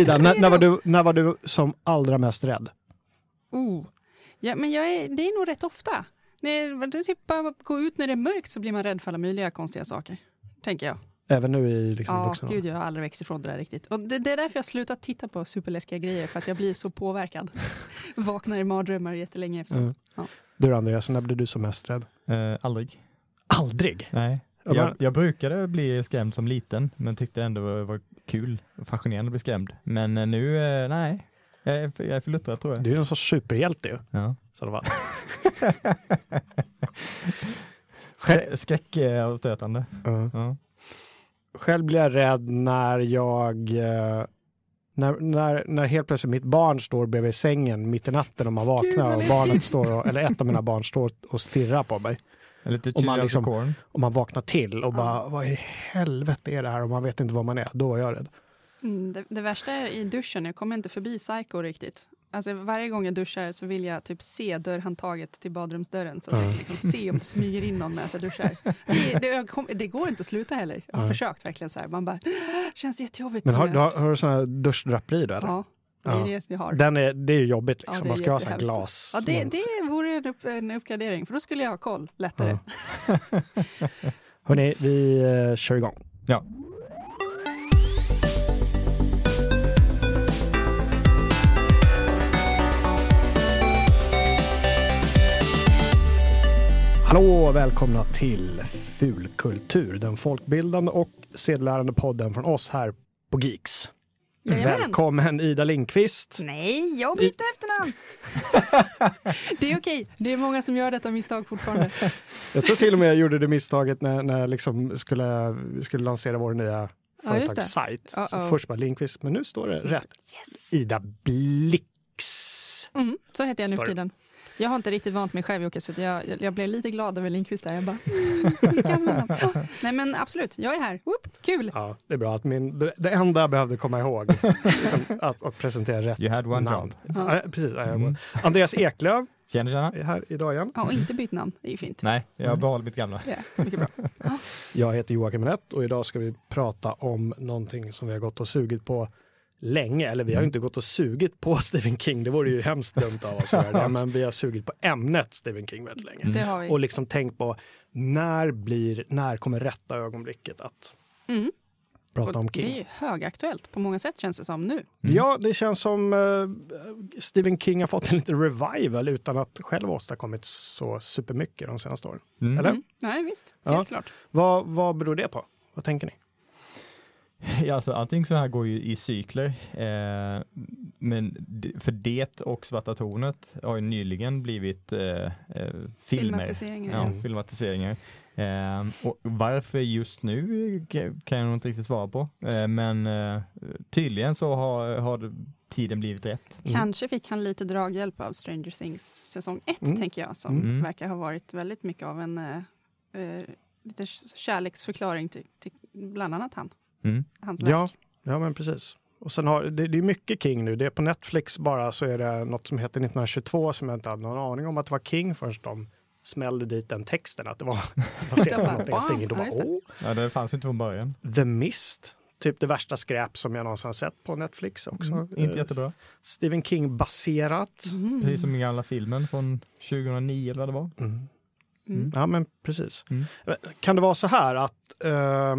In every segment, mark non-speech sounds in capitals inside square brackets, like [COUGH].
Ida, när, när, var du, [LAUGHS] när var du som allra mest rädd? Oh. Ja, men jag är, det är nog rätt ofta. När du typ bara gå ut när det är mörkt så blir man rädd för alla möjliga konstiga saker. Tänker jag. Även nu i liksom Ja, vuxen gud, jag har aldrig växt ifrån det där riktigt. Och det, det är därför jag slutat titta på superläskiga grejer, för att jag blir så påverkad. [LAUGHS] Vaknar i mardrömmar jättelänge efteråt. Mm. Ja. Du Andreas, när blev du som mest rädd? Eh, aldrig. Aldrig? Nej. Ja, Jag, jag brukade bli skrämd som liten, men tyckte ändå det var, var kul och fascinerande att bli skrämd. Men eh, nu, eh, nej. Jag är, jag är för luttrad tror jag. Du är en sorts superhjälte ju. Ja. Så det var. Skrä, [LAUGHS] skräck är avstötande. Ja. Själv blir jag rädd när jag eh, när, när, när helt plötsligt mitt barn står bredvid sängen mitt i natten och man vaknar och barnet står och, eller ett av mina barn står och stirrar på mig. Lite Om man liksom-. Och man vaknar till och Ja. bara vad i helvete är det här och man vet inte var man är. Då är jag rädd. Mm, det, det värsta är i duschen, jag kommer inte förbi psycho riktigt. Alltså, varje gång jag duschar så vill jag typ se dörrhandtaget till badrumsdörren så att jag Ja. kan liksom se om det smyger in någon medan jag duschar. [LAUGHS] Det, det, det går inte att sluta heller. Jag har Ja. försökt verkligen så här. Man bara, känns jättejobbigt. Men har, du har, har du sån här duschdraperi då eller? Ja, det är Ja. det jag har. Den är, det är ju jobbigt Ja, liksom. det är man ska ha jättehemskt. glas. Ja, det, det vore en, upp, en uppgradering, för då skulle jag ha koll lättare. Ja. [LAUGHS] Hörni, vi eh, kör igång. Ja. Hallå och välkomna till Fulkultur, den folkbildande och sedelärande podden från oss här på Geeks. Jajamän. Välkommen Ida Lindqvist. Nej, jag bytte efternamn! [LAUGHS] det är okej, det är många som gör detta misstag fortfarande. [LAUGHS] Jag tror till och med jag gjorde det misstaget när, när jag liksom skulle, skulle lansera vår nya Ja, företagssajt. Så Uh-oh. först bara Lindqvist, men nu står det rätt. Yes. Ida Blix. Mm, så heter jag nu för tiden. Jag har inte riktigt vant mig själv Jocke, så jag, jag, blev lite glad över Lindqvist där. Jag bara. Ja, [LAUGHS] Nej men absolut, jag är här. Whoop, kul! Ja, det är bra att min, det, det enda jag behövde komma ihåg, liksom, [LAUGHS] att, att presentera rätt You had one namn. job. Ja, precis. Ja, jag- Mm. Andreas Eklöf Tjena, tjena. är här idag igen. Ja, och inte bytt namn, det är ju fint. Nej, jag Mm. behåller mitt gamla. Ja, mycket bra. Jag heter Joakim Minett och idag ska vi prata om någonting som vi har gått och sugit på länge. Eller vi har Mm. inte gått och sugit på [LAUGHS] Stephen King, det vore ju hemskt dumt av oss att göra det. Men vi har sugit på ämnet Stephen King väldigt länge. Mm. Och liksom tänkt på när blir, när kommer rätta ögonblicket att Mm. prata om Och det är King? ju högaktuellt på många sätt känns det som nu. Mm. Ja, det känns som eh, Stephen King har fått en liten revival utan att själv ha åstadkommit så supermycket de senaste åren. Mm. Eller? Mm. Nej, visst. Ja. Helt klart. Vad, vad beror det på? Vad tänker ni? [LAUGHS] Ja, alltså, allting så här går ju i cykler. Eh, men för det och Svarta tornet har ju nyligen blivit eh, eh, filmer. Filmatiseringar. Ja, Mm. filmatiseringar. Eh, och varför just nu ka- kan jag nog inte riktigt svara på. Eh, men eh, tydligen så har, har tiden blivit rätt. Mm. Kanske fick han lite draghjälp av Stranger Things säsong 1, Mm. tänker jag, som Mm. verkar ha varit väldigt mycket av en lite kärleksförklaring till, till bland annat han. Mm. Hans Ja, verk. ja men precis. Och sen har, det, det är mycket King nu. Det är på Netflix bara så är det något som heter 1922 som jag inte hade någon aning om att det var King förrän de smällde dit den texten att det var [LAUGHS] baserat på tänkte, då ja, bara, oh, Ja, det fanns inte från början. The Mist. Typ det värsta skräp som jag någonsin har sett på Netflix också. Mm. Inte Eh, jättebra. Stephen King-baserat. Mm. Precis som den gamla filmen från 2009 eller vad det var. Mm. Mm. Ja, men precis. Mm. Kan det vara så här att eh,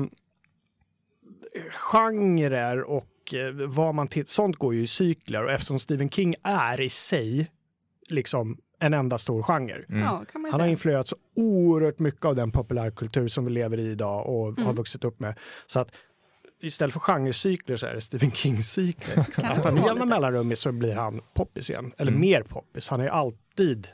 genrer och eh, vad man tittar, sånt går ju i cykler och eftersom Stephen King är i sig liksom en enda stor genre. Mm. Ja, kan man ju Han har säga. influerat så oerhört mycket av den populärkultur som vi lever i idag och har Mm. vuxit upp med. Så att istället för genrecykler så är det Stephen King-cykler. Att med jämna mellanrum så blir han poppis igen. Eller Mm. mer poppis. Han är ju alltid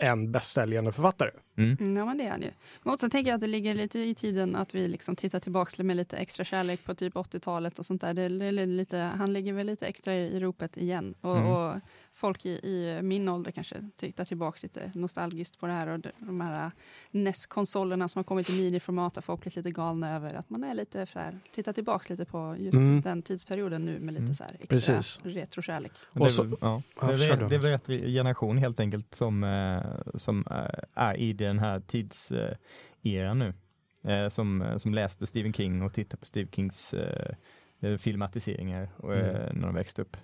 en bästsäljande författare. Mm. Mm, ja, men det är han ju. Men också tänker jag att det ligger lite i tiden att vi liksom tittar tillbaka med lite extra kärlek på typ 80-talet och sånt där. Det är lite, han ligger väl lite extra i, i ropet igen. Och, Mm. och folk i, i min ålder kanske tittar tillbaka lite nostalgiskt på det här och de, här NES-konsolerna som har kommit i miniformat har folk blivit lite galna över. Att man är lite så här, tittar tillbaka lite på just Mm. den tidsperioden nu med lite Mm. så här extra Precis. retrokärlek. Och Och det, så- ja, det, är, det är rätt generation helt enkelt som, eh, som eh, är i den här tidseran nu. Som, som läste Stephen King och tittar på Stephen Kings filmatiseringar och, Mm. när de växte upp.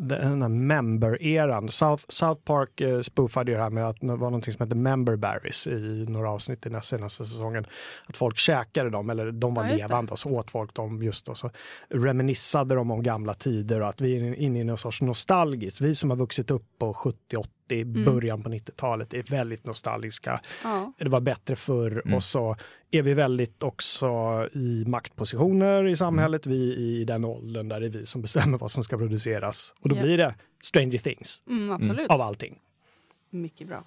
Den här member-eran. South, South Park eh, spoofade ju det här med att det var någonting som hette member berries i några avsnitt i den senaste säsongen. Att folk käkade dem, eller de var Ja, levande och så åt folk dem just då. Så reminissade de om gamla tider och att vi är inne i någon sorts nostalgiskt. Vi som har vuxit upp på 70, 80, Mm. början på 90-talet är väldigt nostalgiska. Ja. Det var bättre förr Mm. och så är vi väldigt också i maktpositioner i samhället. Vi är i den åldern där det är vi som bestämmer vad som ska produceras. Och då Ja. blir det Stranger Things Mm, absolut. av allting. Mycket bra.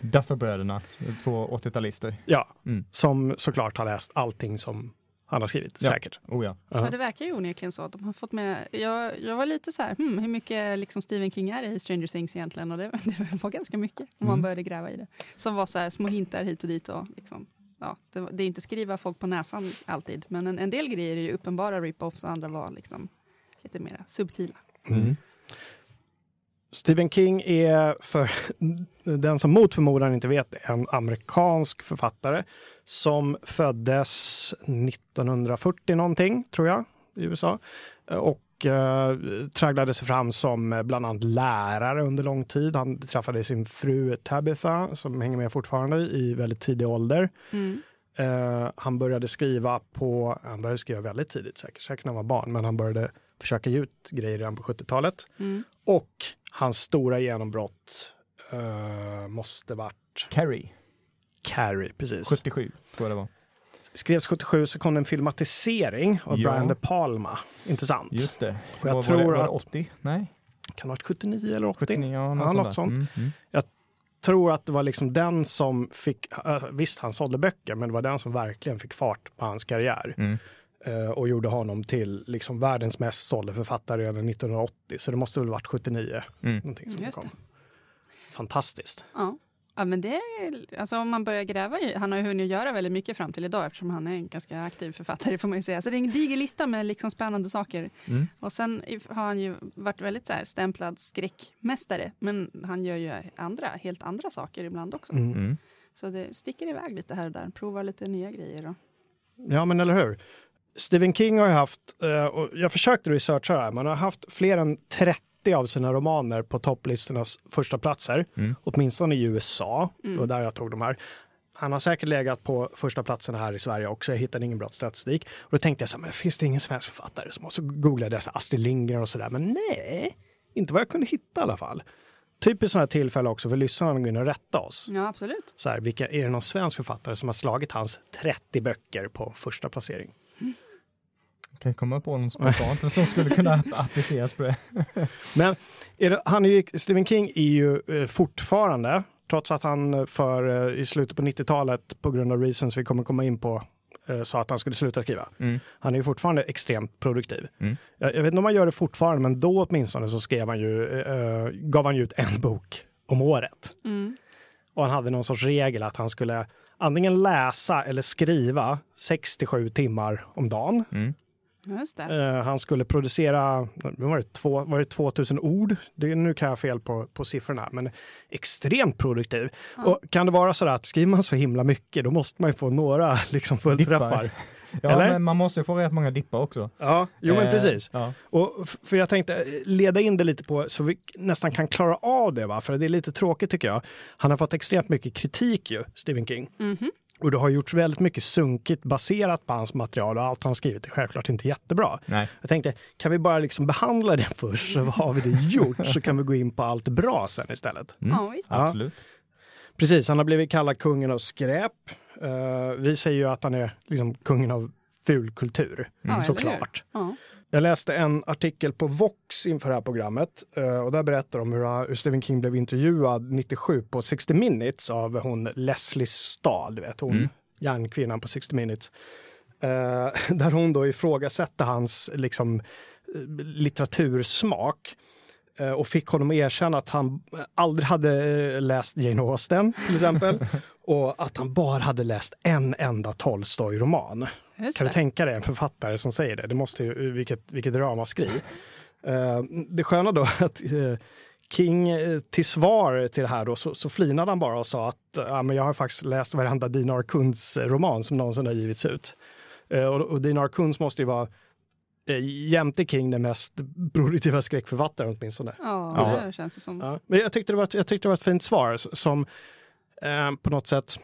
Dufferbröderna, två 80-talister. Ja, Mm. som såklart har läst allting som han har skrivit, Ja. säkert. Oh ja. Ja. Ja, det verkar ju onekligen så att de har fått med... Jag, jag var lite så här, hmm, hur mycket liksom Stephen King är i Stranger Things egentligen? Och det, [LAUGHS] det var ganska mycket om man Mm. började gräva i det. Som var så här små hintar hit och dit. Och liksom, ja, det, det är inte skriva folk på näsan alltid, men en, en del grejer är ju uppenbara rip-offs och andra var liksom lite mer subtila. Mm. Stephen King är, för [LAUGHS] den som mot förmodan inte vet, en amerikansk författare som föddes 1940 någonting, tror jag, i USA. Och eh, tragglade sig fram som eh, bland annat lärare under lång tid. Han träffade sin fru Tabitha, som hänger med fortfarande, i väldigt tidig ålder. Mm. Eh, han började skriva på, han började skriva väldigt tidigt, säkert, säkert när han var barn, men han började försöka ge ut grejer redan på 70-talet. Mm. Och hans stora genombrott eh, måste varit Carrie, Carrie, precis. 77 tror jag det var. Skrevs 77 så kom det en filmatisering av Ja. Brian De Palma. Intressant. Just det. Och jag var, tror var, det, var det att- 80? Nej, Kan ha varit 79 eller 80? 79? Ja, något Ja, sånt. något sånt. Mm, mm. tror att det var liksom den som fick, äh, visst han sålde böcker, men det var den som verkligen fick fart på hans karriär. Mm. eh, och gjorde honom till liksom världens mest sålde författare redan 1980. Så det måste väl varit 79. Mm. Någonting som Just kom. det. Fantastiskt. Ja. ja, men det är, alltså om man börjar gräva i, han har ju hunnit göra väldigt mycket fram till idag eftersom han är en ganska aktiv författare får man ju säga. Så det är en diger lista med liksom spännande saker. Mm. Och sen har han ju varit väldigt så här stämplad skräckmästare, men han gör ju andra, helt andra saker ibland också. Mm. Mm. Så det sticker iväg lite här och där, provar lite nya grejer. Och, Ja, men eller hur? Stephen King har ju haft, eh, och jag försökte researcha det här, man har haft fler än 30 av sina romaner på topplistornas första platser, Mm. åtminstone i USA. Det var Mm. där jag tog de här. Han har säkert legat på första platsen här i Sverige också. Jag hittade ingen bra statistik. Och då tänkte jag så här, men finns det ingen svensk författare? som har så googlade jag så Astrid Lindgren och sådär. Men nej, inte vad jag kunde hitta i alla fall. Typiskt sådana här tillfälle också för lyssnarna att gå in och rätta oss. ja, absolut. Så här, vilka, är det någon svensk författare som har slagit hans 30 böcker på första placering? Kan komma på någon [LAUGHS] spontant som skulle kunna [LAUGHS] appliceras på det? Men är det, han är ju, Stephen King är ju eh, fortfarande, trots att han eh, för eh, i slutet på 90-talet på grund av reasons vi kommer komma in på eh, sa att han skulle sluta skriva. Mm. Han är ju fortfarande extremt produktiv. Mm. Jag, jag vet inte om han gör det fortfarande, men då åtminstone så skrev han ju, eh, gav han ju ut en bok om året. Mm. Och han hade någon sorts regel att han skulle antingen läsa eller skriva 67 timmar om dagen. Mm. Just det. Eh, han skulle producera, var det, två, var det 2000 ord? Det, nu kan jag fel på, på siffrorna, men extremt produktiv. Ja. Och kan det vara så att skriver man så himla mycket, då måste man ju få några [LAUGHS] liksom fullträffar. [LAUGHS] Ja, Eller? men man måste ju få rätt många dippar också. Ja, jo men Eh, precis. Ja. Och för jag tänkte eh, leda in det lite på så vi nästan kan klara av det, va? för det är lite tråkigt tycker jag. Han har fått extremt mycket kritik ju, Stephen King. Mhm. Och det har gjorts väldigt mycket sunkigt baserat på hans material och allt han skrivit är självklart inte jättebra. Nej. Jag tänkte, kan vi bara liksom behandla det [LAUGHS] först så har vi det gjort så kan vi gå in på allt bra sen istället. Mm. Ja, visst. Absolut. Precis, han har blivit kallad kungen av skräp. Eh, vi säger ju att han är liksom kungen av fulkultur, Mm. Såklart. Ja. Jag läste en artikel på Vox inför det här programmet eh, och där berättar de hur, hur Stephen King blev intervjuad 97 på 60 minutes av hon Leslie Stahl, du vet hon Mm. järnkvinnan på 60 minutes. Eh, [LAUGHS] där hon då ifrågasätter hans liksom, eh, litteratursmak och fick honom att erkänna att han aldrig hade läst Jane Austen till exempel [LAUGHS] och att han bara hade läst en enda Tolstoj-roman. Just Kan du det. tänka dig en författare som säger det? Det måste ju, vilket, vilket ramaskri. Uh, det sköna då att eh, King eh, till svar till det här då så, så flinade han bara och sa att ja, men jag har faktiskt läst varenda Dinar Kunz roman som någonsin har givits ut. Eh, och, och Dinar Kunz måste ju vara eh, jämte King den mest produktiva skräckförfattaren åtminstone. Ja, Ja. det känns det som. Ja. Men jag tyckte, det var ett, jag tyckte det var ett fint svar som eh, på något sätt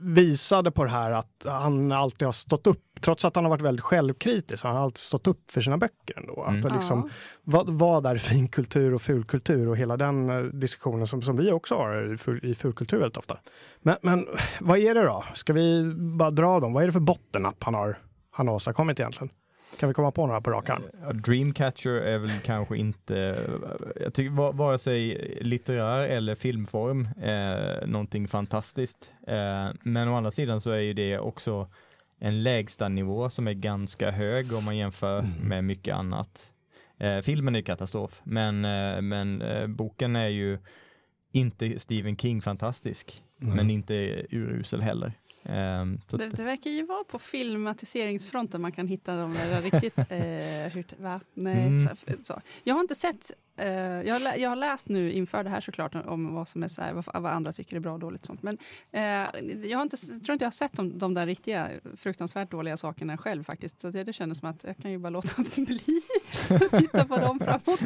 visade på det här att han alltid har stått upp, trots att han har varit väldigt självkritisk, han har alltid stått upp för sina böcker ändå. Att Mm. det liksom, vad, vad är finkultur och fulkultur och hela den eh, diskussionen som, som vi också har i, ful, i fulkultur väldigt ofta. Men, men vad är det då? Ska vi bara dra dem? Vad är det för bottennapp han har, han har åstadkommit egentligen? Kan vi komma på några på rak arm? Ja, Dreamcatcher är väl kanske inte, jag tycker va- vare sig litterär eller filmform är någonting fantastiskt. Eh, Men å andra sidan så är ju det också en lägsta nivå som är ganska hög om man jämför Mm. med mycket annat. Eh, Filmen är ju katastrof, men, eh, men eh, boken är ju inte Stephen King fantastisk, Mm. men inte urusel heller. Eh, Så Det, det verkar ju vara på filmatiseringsfronten man kan hitta de där riktigt... [LAUGHS] Eh, hur, va? Nej, Mm. så, så. Jag har inte sett... Eh, jag, har, jag har läst nu inför det här såklart om vad som är så här, vad, vad andra tycker är bra och dåligt. och Sånt. Men eh, jag, har inte, tror inte jag har sett de, de där riktiga fruktansvärt dåliga sakerna själv faktiskt. Så det, det kändes som att jag kan ju bara låta [LAUGHS] bli att titta på dem framåt.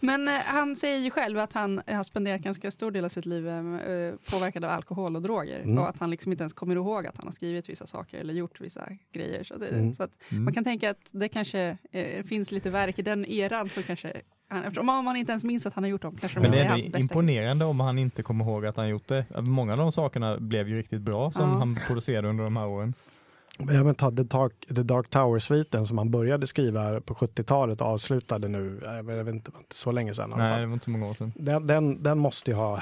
Men eh, han säger ju själv att han har spenderat ganska stor del av sitt liv eh, påverkad av alkohol och droger. Mm. Och att han liksom inte ens kommer ihåg att han har skrivit vissa saker eller gjort vissa grejer. Så, det, Mm. så att mm. man kan tänka att det kanske eh, finns lite verk i den eran så kanske eftersom om man inte ens minns att han har gjort dem kanske Men det är är hans imponerande om han inte kommer ihåg att han gjort det. Många av de sakerna blev ju riktigt bra som Ja. han producerade under de här åren. Jag men ta The Dark, The Dark Tower-sviten som han började skriva på 70-talet och avslutade nu, jag vet inte, inte så länge sedan. Nej, det var inte så många år sedan. Den, den, den måste ju ha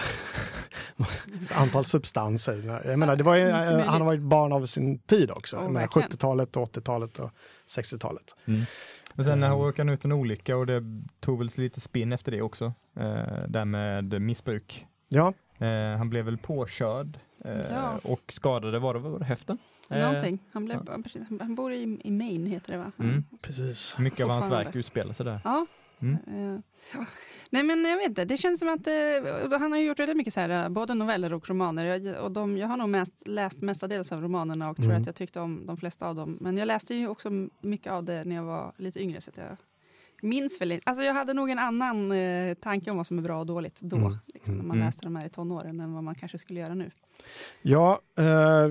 [LAUGHS] antal substanser. Jag menar, det var ju, möjligt. han har varit barn av sin tid också. Ja, verkligen. 70-talet, och 80-talet och 60-talet. Men sen när han Mm. han ut en olycka och det tog väl lite spinn efter det också. Eh, där med missbruk. Ja, Eh, han blev väl påkörd eh, Ja. och skadade, var det, var det höften? Eh, Någonting. Han, blev, precis, han bor i, i Maine heter det va? Mm. precis. mycket av hans verk utspelar sig där. Ja. Mm. Eh, ja. Nej men jag vet inte, det känns som att eh, han har gjort väldigt mycket så här, eh, både noveller och romaner. Jag, och de, jag har nog mest, läst mestadels av romanerna och tror Mm. att jag tyckte om de flesta av dem. Men jag läste ju också mycket av det när jag var lite yngre. Så att jag minns väl inte. Alltså jag hade nog en annan eh, tanke om vad som är bra och dåligt då. Mm. Liksom, när man Mm. läste de här i tonåren än vad man kanske skulle göra nu. Ja, eh,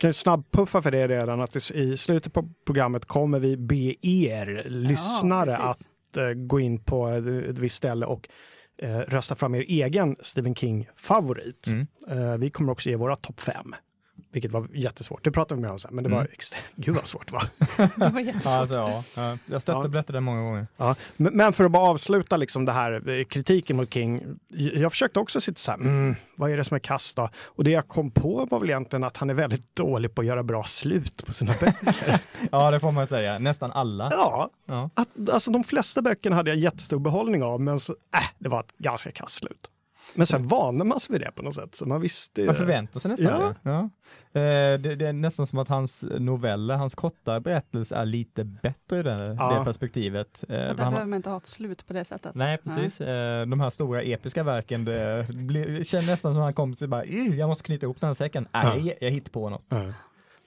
kan snabbpuffa för det redan att i, i slutet på programmet kommer vi be er lyssnare Ja, att precis. eh, gå in på ett, ett visst ställe och eh, rösta fram er egen Stephen King-favorit. Mm. Eh, vi kommer också ge våra topp fem. Vilket var jättesvårt. Det pratade vi med om sen, men det var Mm. extremt... [LAUGHS] Gud vad svårt det var. [LAUGHS] Det var jättesvårt. Ja, alltså, ja. Ja, jag stötte Ja. och blötte det många gånger. Ja, men, men för att bara avsluta liksom det här eh, kritiken mot King. Jag försökte också sitta så här, mm, vad är det som är kast då? Och det jag kom på var väl egentligen att han är väldigt dålig på att göra bra slut på sina böcker. [LAUGHS] Ja, det får man säga. Nästan alla. ja, Ja. att, alltså de flesta böckerna hade jag jättestor behållning av, men så, äh, det var ett ganska kast slut. Men sen vande man sig vid det på något sätt, så man visste Man förväntar sig nästan Ja. det. Ja. Eh, det. Det är nästan som att hans noveller, hans korta berättelse är lite bättre i det, Ja. det perspektivet. Eh, För där han- behöver man inte ha ett slut på det sättet. Nej, precis. Eh, de här stora episka verken, det blir, känns nästan som att han kommer till bara, "Ih, jag måste knyta ihop den här säcken. Nej, Ja. jag, jag hittar på något.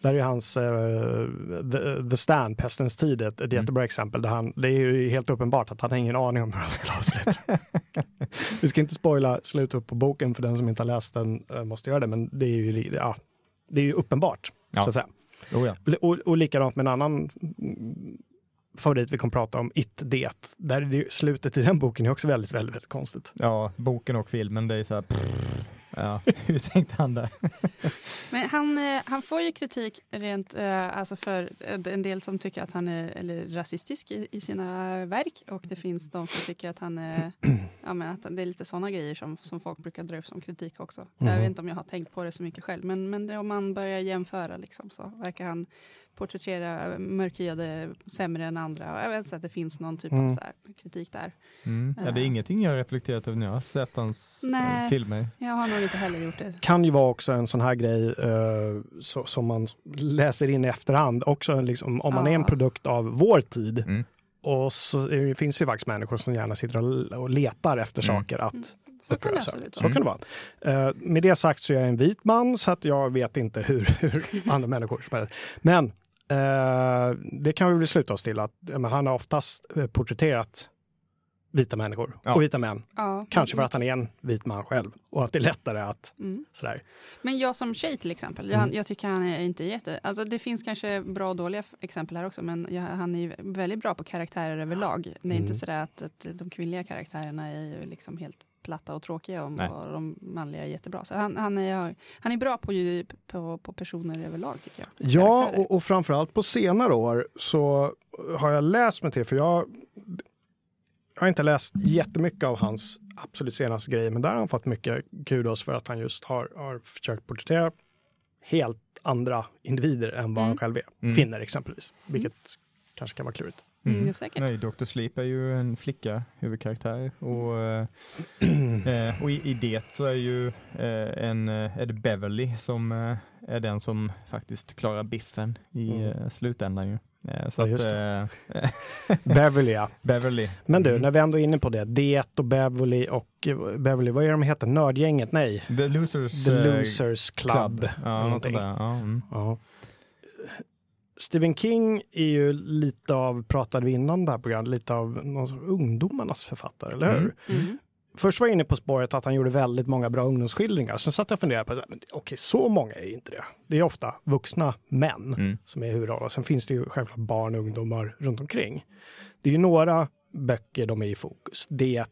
Där är hans eh, The, The Stand, Pestens tid, ett, ett Mm. jättebra exempel. Där han, det är ju helt uppenbart att han har ingen aning om hur han ska avsluta. [LAUGHS] Vi ska inte spoila slutet på boken för den som inte har läst den eh, måste göra det, men det är ju, ja, det är ju uppenbart. Ja. Så att säga. Oh, ja. Och, och, likadant med en annan favorit vi kommer prata om, It Det. Där är det ju, slutet i den boken är också väldigt, väldigt, väldigt konstigt. ja, boken och filmen, det är så här, ja, [LAUGHS] hur tänkte han där? [LAUGHS] Men han, eh, han får ju kritik rent, eh, alltså för en del som tycker att han är eller rasistisk i, i sina verk och det finns de som tycker att han är, [CLEARS THROAT] ja, men att det är lite sådana grejer som, som folk brukar dra upp som kritik också. Jag Mhm. vet inte om jag har tänkt på det så mycket själv, men, men det, om man börjar jämföra liksom, så verkar han porträttera mörkhyade sämre än andra. Jag vet inte att det finns någon typ Mm. av så här kritik där. Mm. Ja, det är Ja. ingenting jag har reflekterat över när jag har sett hans eh, Nej. filmer. Jag har nog inte heller gjort det. kan ju vara också en sån här grej eh, så, som man läser in i efterhand. Också liksom, om man är en Ja. produkt av vår tid. Mm. Och så är det, finns det ju faktiskt människor som gärna sitter och, och letar efter Mm. saker att Mm. Så kan över. absolut Så kan det vara. Eh, med det sagt så är jag en vit man så att jag vet inte hur, [LAUGHS] hur andra människor. Men Eh, det kan vi väl sluta oss till att men han har oftast eh, porträtterat vita människor Ja. och vita män. Ja. Kanske för att han är en vit man själv och att det är lättare att Mm. sådär. Men jag som tjej till exempel, Mm. jag, jag tycker han är inte jätte... Alltså det finns kanske bra och dåliga exempel här också, men jag, han är ju väldigt bra på karaktärer överlag. Det är Mm. inte sådär att, att de kvinnliga karaktärerna är ju liksom helt platta och tråkiga och, Nej. de manliga är jättebra. Så han, han, är, han är bra på, på, på personer överlag tycker jag. Ja, och, och framförallt på senare år så har jag läst mig till, för jag, jag har inte läst jättemycket av hans absolut senaste grejer, men där har han fått mycket kudos för att han just har, har försökt porträttera helt andra individer än vad han Mm. själv är. Mm. Kvinnor exempelvis, vilket kanske kan vara klurigt. Mm, Mm. säkert. Nej, Dr. Sleep är ju en flicka, huvudkaraktär. Och, eh, [CLEARS THROAT] eh, och i, i det så är ju eh, en, eh, är det Beverly som eh, är den som faktiskt klarar biffen i Mm. eh, slutändan. Ju. Eh, så Ja, att, just eh, [LAUGHS] Beverly, ja. Beverly. Men du, Mm. när vi ändå är inne på det, Det och Beverly och eh, Beverly, vad är de heter? Nördgänget? Nej, The Losers, The eh, Losers Club. Ja, något där. Ja, mm. Ja. Stephen King är ju lite av, pratade vi innan det här programmet, lite av någon ungdomarnas författare, eller hur? Mm. Mm. Först var jag inne på spåret att han gjorde väldigt många bra ungdomsskildringar. Sen satt jag och funderade på, men okej, så många är inte det. Det är ofta vuxna män Mm. som är huvudrollen. Sen finns det ju självklart barn och ungdomar runt omkring. Det är ju några böcker de är i fokus. Det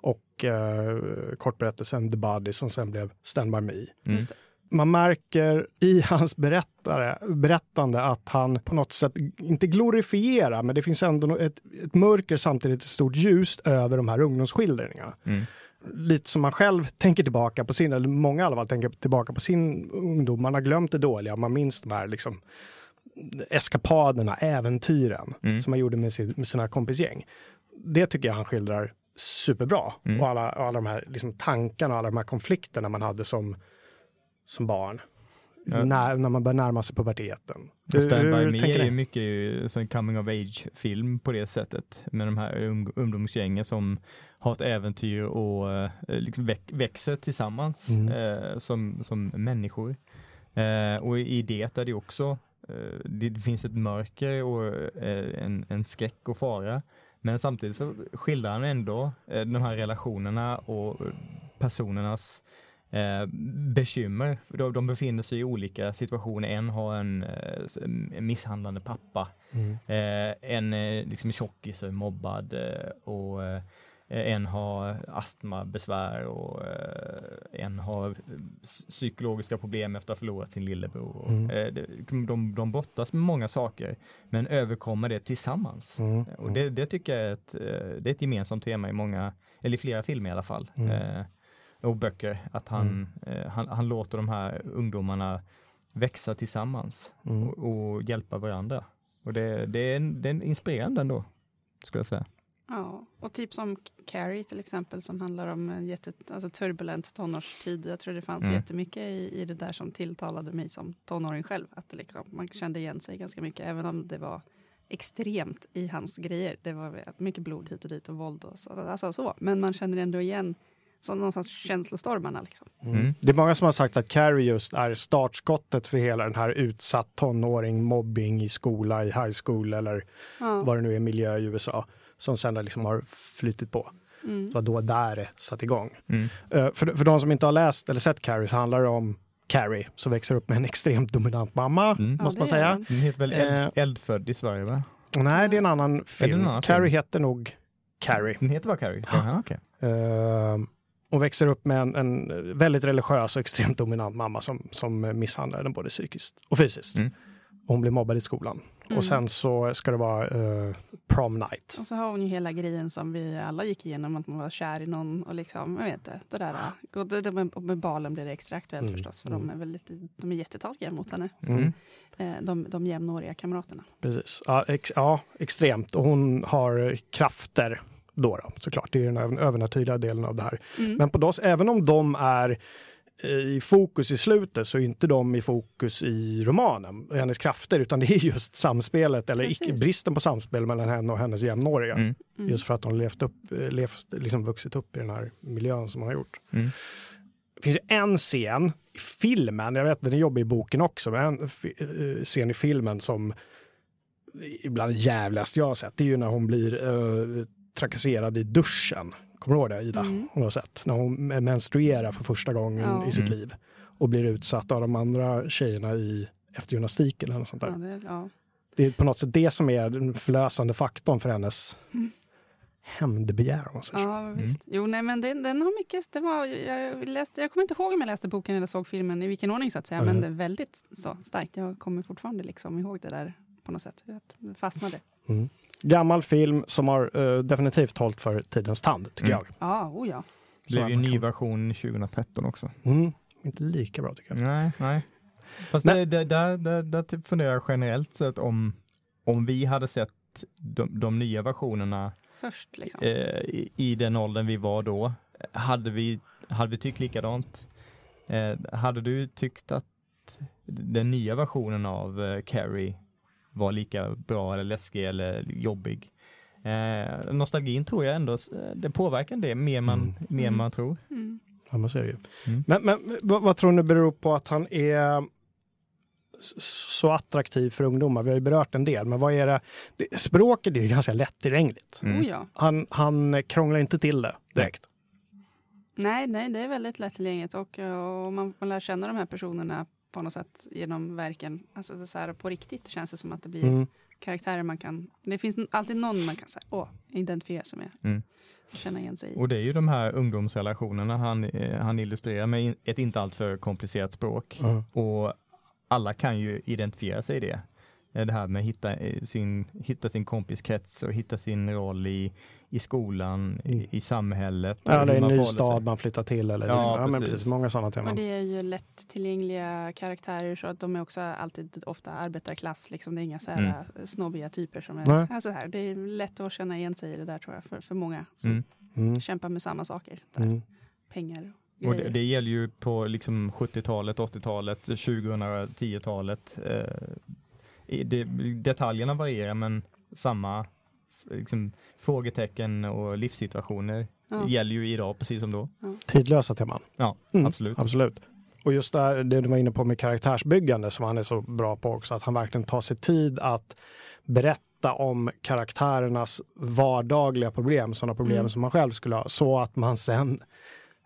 och eh, kortberättelsen The Body som sen blev Stand By Me. Man märker i [LAUGHS] hans berättare, berättande att han på något sätt, inte glorifierar, men det finns ändå ett, ett mörker samtidigt ett stort ljus över de här ungdomsskildringarna. Mm. Lite som man själv tänker tillbaka på sin, eller många i alla fall tänker tillbaka på sin ungdom. Man har glömt det dåliga, man minns de här liksom eskapaderna, äventyren Mm. som han gjorde med, sin, med sina kompisgäng. Det tycker jag han skildrar superbra. Mm. Och alla, alla de här liksom, tankarna och alla de här konflikterna man hade som, som barn. Ja. När, när man börjar närma sig puberteten. Och Stand By Me tänker är ju mycket en coming of age-film på det sättet. Med de här ung- ungdomsgängen som har ett äventyr och eh, liksom väx- växer tillsammans Mm. eh, som, som människor. Eh, och i det är det också, det, det finns ett mörker och en, en skräck och fara. Men samtidigt så skildrar han ändå de här relationerna och personernas eh, bekymmer. De, de befinner sig i olika situationer. En har en, eh, en misshandlande pappa. Mm. Eh, en liksom tjockis och är mobbad eh, och eh, en har astmabesvär och en har psykologiska problem efter att ha förlorat sin lillebror. Mm. Det- de, de brottas med många saker men överkommer det tillsammans. Mm. Och det, det tycker jag är ett, det är ett gemensamt tema i många, eller i flera filmer i alla fall. Mm. Eh, och böcker, att han, eh, han, han låter de här ungdomarna växa tillsammans Mm. och, och hjälpa varandra. Och det, det, är, en- det är inspirerande ändå, skulle jag säga. Ja, och typ som Carrie till exempel som handlar om en jätte, alltså turbulent tonårstid. Jag tror det fanns Mm. jättemycket i, i det där som tilltalade mig som tonåring själv. Att det liksom, man kände igen sig ganska mycket, även om det var extremt i hans grejer. Det var mycket blod hit och dit och våld och så. Alltså så. Men man känner ändå igen så någonstans känslostormarna. Liksom. Mm. Det är många som har sagt att Carrie just är startskottet för hela den här utsatt tonåring, mobbing i skola, i high school eller Ja. vad det nu är, miljö i USA, som sen liksom har flyttit på. Mm. Så då där det satt igång. Mm. Eh, för, för de som inte har läst eller sett Carrie så handlar det om Carrie som växer upp med en extremt dominant mamma, Mm. måste Ja, man det säga. är. Den heter väl eld, Eh. Eldfödd i Sverige va? Nej, det är en annan film. en annan Carrie film? heter nog Carrie. Den heter bara Carrie? Jaha, okej. Uh, och växer upp med en, en väldigt religiös och extremt dominant mamma som, som misshandlar henne både psykiskt och fysiskt. Mm. Och hon blir mobbad i skolan. Mm. Och sen så ska det vara eh, prom night. Och så har hon ju hela grejen som vi alla gick igenom, att man var kär i någon och liksom, jag vet inte, det där. Och det, det med, med balen blir det extra aktuellt Mm, förstås, för mm. de är väl lite, de är jättetaskiga mot henne, Mm. Eh, de, de jämnåriga kamraterna. Precis. Ja, ex, ja, extremt. Och hon har krafter då, då såklart. Det är den över- övernaturliga delen av det här. Mm. Men på DOS, även om de är eh, i fokus i slutet så är inte de i fokus i romanen, hennes krafter, utan det är just samspelet eller icke, bristen på samspel mellan henne och hennes jämnåriga. Mm. Mm. Just för att hon levt upp, eh, levt, liksom vuxit upp i den här miljön som hon har gjort. Mm. det finns ju en scen i filmen, jag vet den är jobbig i boken också, men en eh, scen i filmen som ibland jävligast jag har sett, det är ju när hon blir uh, trakasserad i duschen. Kommer du ihåg det Ida? Mm. Hon har sett. När hon menstruerar för första gången Ja. i sitt Mm. liv och blir utsatt av de andra tjejerna i efter gymnastiken eller något sånt Ja, där. det, ja. Det är på något sätt det som är den förlösande faktorn för hennes Mm. hämndbegär om man säger så. Ja, visst. Jo, nej, men den, den har mycket... Det var, jag, läste, jag kommer inte ihåg om jag läste boken eller såg filmen, i vilken ordning så att säga, men det är väldigt så, starkt. Jag kommer fortfarande liksom ihåg det där på något sätt. Jag fastnade. Mm. Gammal film som har eh, definitivt hållit för tidens tand, tycker Mm. jag. Ja, oh ja. Det blev ju en ny kan- version 2013 också. Mm. Inte lika bra tycker jag. Nej, nej. Fast Men- det, det, där, där, där typ funderar jag generellt sett om, om vi hade sett de, de nya versionerna Först liksom. eh, i, i den åldern vi var då, hade vi, hade vi tyckt likadant? Eh, hade du tyckt att den nya versionen av eh, Carrie var lika bra eller läskig eller jobbig? Eh, nostalgin tror jag ändå, s- det påverkar det mer man, Mm. mer Mm. man tror. Mm. Ja, man ser ju. Mm. Men, men vad, vad tror ni beror på att han är så attraktiv för ungdomar? Vi har ju berört en del, men vad är det? det språket är ju ganska lättillgängligt. Mm. Oh ja. Han, han krånglar inte till det direkt. Nej, nej, det är väldigt lättillgängligt och, och man, man lär känna de här personerna på något sätt genom verken. Alltså det är så här, på riktigt känns det som att det blir Mm. karaktärer man kan... Det finns alltid någon man kan säga, åh, identifiera sig med. Mm. Känna igen sig i. Och det är ju de här ungdomsrelationerna han, eh, han illustrerar med ett inte alltför komplicerat språk. Ja. Och alla kan ju identifiera sig i det. Eh, Det här med att hitta eh, sin, hitta sin kompiskrets och hitta sin roll i, i skolan, Mm. i, i samhället. Ja, och det är en ny stad sig. man flyttar till. Eller Ja, ja, men precis. precis. Många sådana Och teman. det är ju lättillgängliga karaktärer så att de är också alltid ofta arbetarklass. Liksom. Det är inga så här Mm. snobbiga typer som är Nej. alltså här. Det är lätt att känna igen sig i det där tror jag för, för många som Mm. Mm. kämpar med samma saker. Där. Mm. Pengar och Och det, det gäller ju på liksom 70-talet, 80-talet, 2010-talet. Eh, i- det, detaljerna varierar men samma liksom, frågetecken och livssituationer ja. gäller ju idag precis som då. Tidlösa teman. Ja, Mm. absolut. Absolut. Och just där, det du var inne på med karaktärsbyggande som han är så bra på också, att han verkligen tar sig tid att berätta om karaktärernas vardagliga problem, sådana problem Mm. som man själv skulle ha, så att man sen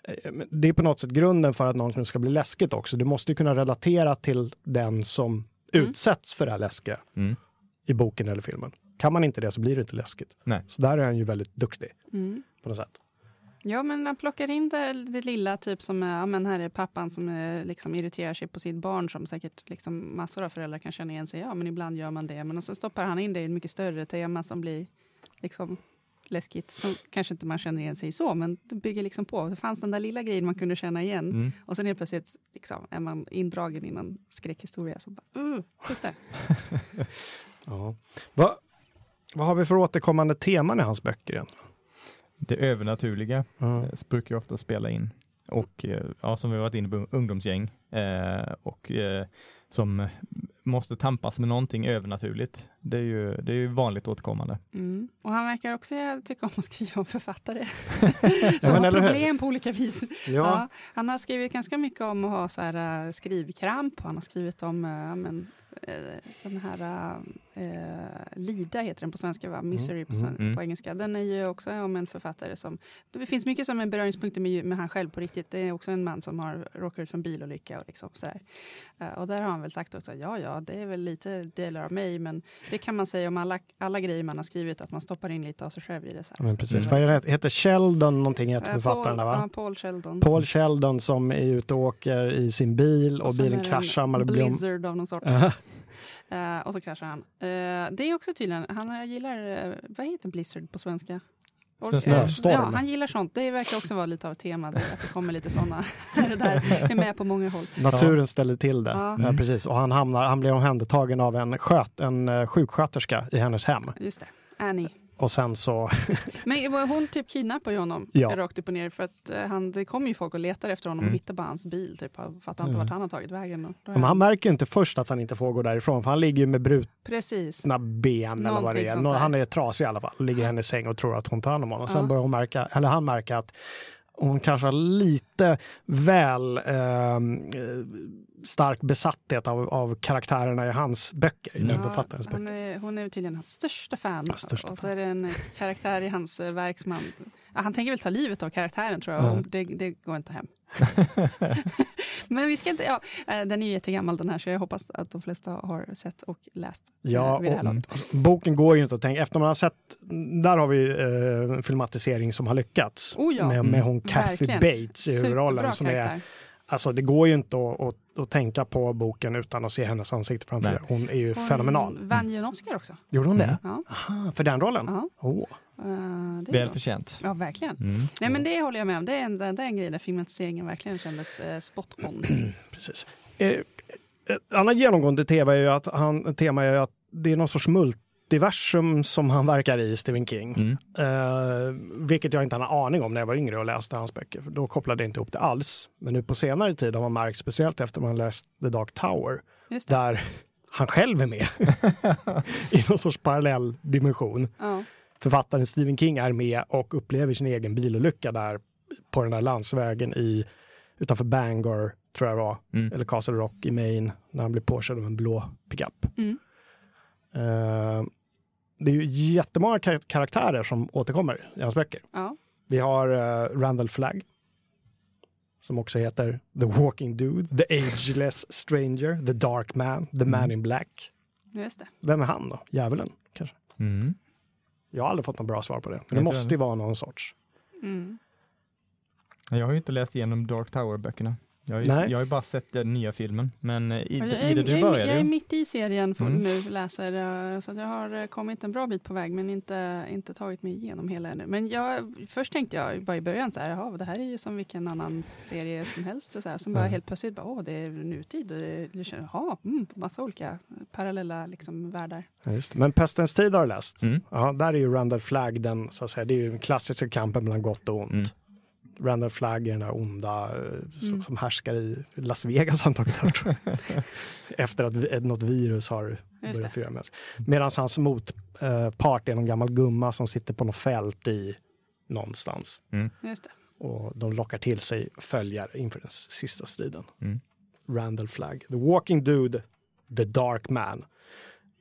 eh, det är på något sätt grunden för att någonting ska bli läskigt också. Du måste ju kunna relatera till den som Mm. utsätts för det här läskiga Mm. i boken eller filmen. Kan man inte det så blir det inte läskigt. Nej. Så där är han ju väldigt duktig Mm. på något sätt. Ja, men han plockar in det, det lilla, typ som är, ja, men här är pappan som liksom irriterar sig på sitt barn som säkert liksom massor av föräldrar kan känna igen sig. Ja, men ibland gör man det. Men sen stoppar han in det i ett mycket större tema som blir liksom läskigt, som kanske inte man känner igen sig i så, men det bygger liksom på. Det fanns den där lilla grejen man kunde känna igen Mm. och sen helt plötsligt liksom, är man indragen i någon skräckhistoria. Så bara, uh, just det. [LAUGHS] Ja. Va, vad har vi för återkommande teman i hans böcker? Igen? Det övernaturliga eh, brukar ju ofta spela in. Och eh, ja, som vi varit inne på, ungdomsgäng eh, och eh, som måste tampas med någonting övernaturligt. Det är ju, det är ju vanligt återkommande. Mm. Och han verkar också tycka om att skriva om författare [LAUGHS] som har problem på olika vis. Ja. Ja, han har skrivit ganska mycket om att ha så här, äh, skrivkramp. Han har skrivit om äh, men, den här äh, Lida heter den på svenska, va? Misery på, sven- mm. på engelska. Den är ju också om en författare som... Det finns mycket som är beröringspunkter med, med han själv på riktigt. Det är också en man som har råkat ut för en bilolycka och liksom sådär. Äh, och där har han väl sagt också, ja, ja, det är väl lite delar av mig, men det kan man säga om alla, alla grejer man har skrivit, att man stoppar in lite av sig själv i det. Så här. Men precis. Mm. Vad det? Heter Sheldon någonting heter författaren Paul, va? ja, Paul Sheldon. Paul Sheldon som är ute och åker i sin bil och, sen bilen kraschar. blizzard av någon sort. [LAUGHS] Eh, och så kraschar han. Eh, det är också tydligen, han gillar, uh, vad heter blizzard på svenska? En snöstorm. Ja, han gillar sånt. Det verkar också vara lite av ett tema, det, att det kommer lite sådana. det [LAUGHS] där är med på många håll. Naturen ställer till det. Ja. Mm. precis. Och han, hamnar, han blir omhändertagen av en, sköt, en eh, sjuksköterska i hennes hem. Just det, Annie. Och sen så, [LAUGHS] Men hon typ kidnappar ju honom Ja. rakt upp och ner för att eh, han, det kommer ju folk och letar efter honom Mm. och hittar bara hans bil. Typ, fattar inte Mm. vart han har tagit vägen. Och men han märker ju inte först att han inte får gå därifrån, för han ligger ju med brutna precis. ben eller vad det Någonting är. Han är trasig i alla fall, ligger i hennes säng och tror att hon tar hand om honom. Sen Ja. börjar hon märka, eller han märka att hon kanske har lite väl eh, stark besatthet av, av karaktärerna i hans böcker, den författarens hon, böcker. är, hon är tydligen hans största fan. Största och så är det en karaktär i hans eh, verk som han... Han tänker väl ta livet av karaktären tror jag. Ja. och Det, det går inte hem. [LAUGHS] Men vi ska inte... Ja, eh, den är ju jättegammal den här så jag hoppas att de flesta har sett och läst eh, Ja, vid det här och, alltså, boken går ju inte att tänka, efter man har sett, där har vi eh, en filmatisering som har lyckats. Oh ja, med, med hon Kathy verkligen. Bates i huvudrollen. Som är. Alltså det går ju inte att, att, att tänka på boken utan att se hennes ansikte framför sig. Hon är ju Hon fenomenal. vann ju en Oscar också. Gjorde hon det? Mm. Ja, Aha, för den rollen? ja. Eh, det är Väl förtjänt. Ja, verkligen. Mm. Nej, men det håller jag med om. Det är en, det är en grej där filmatiseringen verkligen kändes eh, spot on. [CLEARS THROAT] Precis. Eh, ett annat genomgående tema är ju att, han, tema är ju att det är någon sorts multiversum som han verkar i, Stephen King. Mm. Eh, vilket jag inte hade en aning om när jag var yngre och läste hans böcker. För då kopplade jag inte ihop det alls. Men nu på senare tid har man märkt, speciellt efter man läst The Dark Tower, Just det. där han själv är med [LAUGHS] i någon sorts parallell dimension. Ja. Författaren Stephen King är med och upplever sin egen bilolycka där på den där landsvägen i, utanför Bangor, tror jag det var, Mm. eller Castle Rock i Maine, när han blir påkörd av en blå pickup. Mm. Eh, det är ju jättemånga kar- karaktärer som återkommer i hans böcker. Ja. Vi har uh, Randall Flagg, som också heter The Walking Dude, The Ageless Stranger, The Dark Man, The Man Mm. in Black. Just det. Vem är han då? Djävulen, kanske? Mm. Jag har aldrig fått något bra svar på det. Men det måste ju vara någon sorts. Mm. Jag har ju inte läst igenom Dark Tower-böckerna. Jag har, ju, Nej. jag har ju bara sett den nya filmen. Men eh, i, Jag i är, det du jag, är, började jag är mitt i serien för Mm. nu, läser, eh, så att jag har eh, kommit en bra bit på väg men inte, inte tagit mig igenom hela ännu. Men jag, först tänkte jag bara i början så här, jaha, det här är ju som vilken annan serie som helst. Så här, som bara Mm. helt plötsligt, bara, åh, det är nutid och det, det känns, jaha, mm, massa olika parallella liksom, världar. Ja. Men Pestens tid har du läst. Mm. Ja, där är ju Randall Flagg den, så att säga, det är ju den klassiska kampen mellan gott och ont. Mm. Randall Flagg är den där onda eh, som, Mm. som härskar i Las Vegas antagligen. [LAUGHS] Efter att vi- något virus har Just börjat fyra med. Medan hans motpart är någon gammal gumma som sitter på något fält i någonstans. Just det. Och de lockar till sig följare inför den sista striden. Mm. Randall Flagg. The Walking Dude, The Dark Man.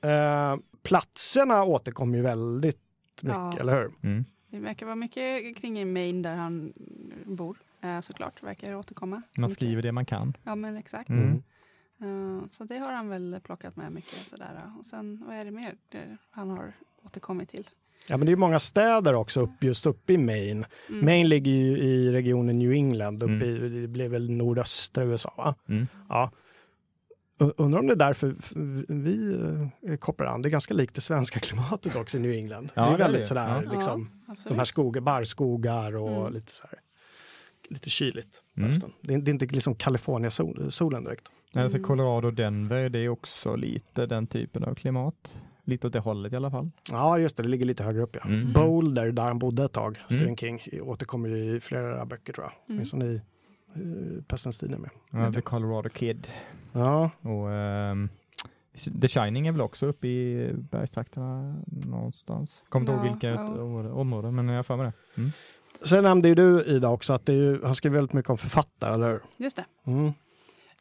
Eh, platserna återkommer ju väldigt mycket, Ja. eller hur? Mm. Det verkar vara mycket kring i Maine där han bor. Eh, såklart, verkar återkomma. Man Mycket. skriver det man kan. Ja, men exakt. Mm. Eh, Så det har han väl plockat med mycket. Sådär. Och sen, vad är det mer det han har återkommit till? Ja, men det är många städer också upp, just uppe i Maine. Mm. Maine ligger ju i regionen New England, uppe Mm. i, det blir väl nordöstra USA. Va? Mm. Ja. Undrar om det är därför vi eh, kopplar an. Det är ganska likt det svenska [LAUGHS] klimatet också i New England. Ja, det är det är väldigt det. sådär, Ja. liksom, Ja, de här skogar, barrskogar och Mm. lite så här, lite kyligt. Mm. Det, är, det är inte liksom California-solen direkt. Alltså Mm. Colorado och Denver, det är också lite den typen av klimat. Lite åt det hållet i alla fall. Ja, just det, det ligger lite högre upp. Ja. Mm. Boulder, där han bodde ett tag, Stephen Mm. King, återkommer ju i flera böcker tror jag. Mm. Åtminstone i är med. Ja, The Colorado Kid. Ja, Och ehm, The Shining är väl också uppe i bergstrakterna någonstans. Kommer inte ihåg Ja, vilka ja. områden, områden, men jag har för mig det. Mm. Sen nämnde ju du Ida också att det är ju, han skriver väldigt mycket om författare, eller hur? Just det. Mm.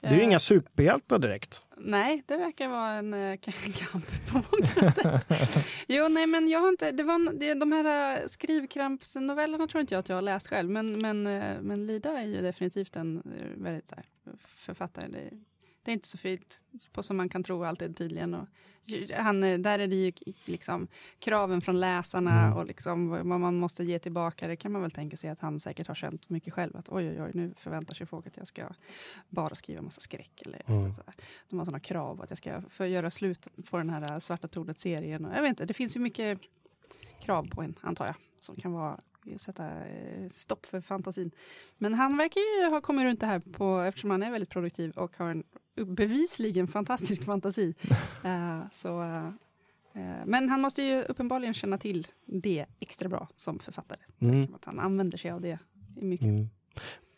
Det är ju Eh, inga superhjältar direkt. Nej, det verkar vara en eh, [LAUGHS] kamp på många sätt. [LAUGHS] jo, nej, men jag har inte, det var, det, de här eh, skrivkrampsnovellerna tror inte jag att jag har läst själv, men, men, men Lida är ju definitivt en väldigt så här, författare. Det, det är inte så fint på som man kan tro alltid tydligen. Och, han, eh, där är det ju liksom kraven från läsarna Mm. och liksom vad man måste ge tillbaka. Det kan man väl tänka sig att han säkert har känt mycket själv. Att oj, oj, oj, nu förväntar sig folk att jag ska bara skriva massa skräck. Eller, Mm. sådär. De har sådana krav att jag ska få göra slut på den här äh, Svarta tornet-serien. Jag vet inte, det finns ju mycket krav på en, antar jag, som kan vara sätta eh, stopp för fantasin. Men han verkar ju ha kommit runt det här på, eftersom han är väldigt produktiv och har en bevisligen fantastisk fantasi. [LAUGHS] Eh, så, eh, men han måste ju uppenbarligen känna till det extra bra som författare. Mm. att han använder sig av det i mycket. Mm.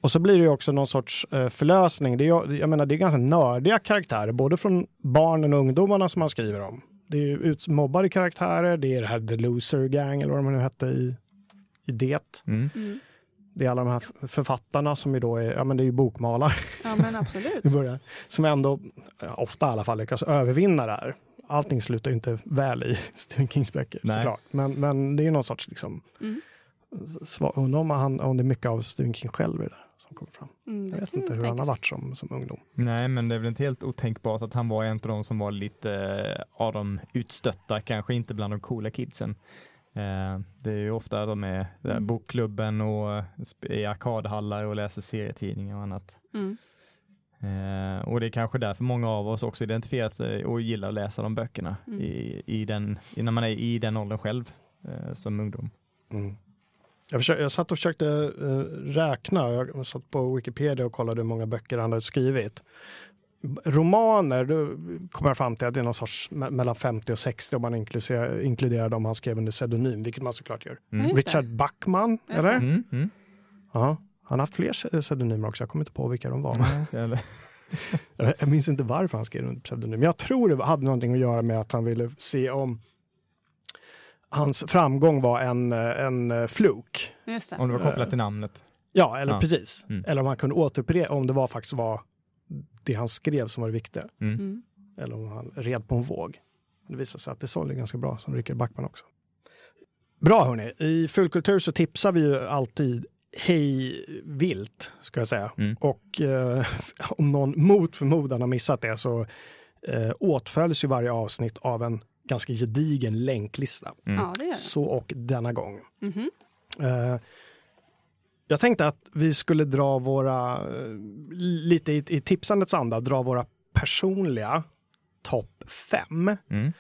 Och så blir det ju också någon sorts förlösning. Det är, jag menar, det är ganska nördiga karaktärer, både från barnen och ungdomarna som man skriver om. Det är ju utmobbade karaktärer, det är det här The Loser Gang eller vad de nu hette i, i det. Mm. Mm. Det är alla de här författarna som ju då är, ja men det är ju bokmalare Ja, men absolut. [LAUGHS] början. Som ändå, ofta i alla fall, lyckas övervinna det här. Allting slutar ju inte väl i [LAUGHS] Stephen Kings böcker Nej. såklart. Men, men det är ju någon sorts liksom, Mm. Undrar om, han, om det är mycket av Stephen King själv i det där som kommer fram. Mm, Jag vet inte hur han har varit som, som ungdom. Nej, men det är väl inte helt otänkbart att han var en av de som var lite eh, av de utstötta, kanske inte bland de coola kidsen. Eh, det är ju ofta de är där Mm. bokklubben och eh, i arkadhallar och läser serietidningar och annat. Mm. Eh, och det är kanske därför många av oss också identifierar sig och gillar att läsa de böckerna Mm. i, i den, när man är i den åldern själv eh, som ungdom. Mm. Jag, försökte, jag satt och försökte eh, räkna. Jag satt på Wikipedia och kollade hur många böcker han hade skrivit. Romaner, då kommer jag fram till att det är någon sorts me- mellan 50 och 60 om man inkluderar, inkluderar dem han skrev under pseudonym, vilket man såklart gör. Mm. Richard. Backman, Just eller? Mm, mm. Ja, han har haft fler pse- pseudonymer också. Jag kommer inte på vilka de var. [LAUGHS] [LAUGHS] Jag minns inte varför han skrev under pseudonym. Men jag tror det hade någonting att göra med att han ville se om hans framgång var en, eh, en eh, fluk. Just det. om det var kopplat till namnet. Ja, eller Ja. precis. Mm. Eller om han kunde återupprepa om det var faktiskt var det han skrev som var det viktiga. Mm. Mm. Eller om han red på en våg. Det visade sig att det sålde ganska bra, som Richard Backman också. Bra hörni, i Fullkultur så tipsar vi ju alltid hej vilt, ska jag säga. Mm. Och eh, [LAUGHS] om någon mot förmodan har missat det så eh, åtföljs ju varje avsnitt av en ganska gedigen länklista. Mm. Ja, det gör det. Så och denna gång. Mhm. Eh, jag tänkte att vi skulle dra våra, eh, lite i, i tipsandets anda, dra våra personliga topp fem. Mm.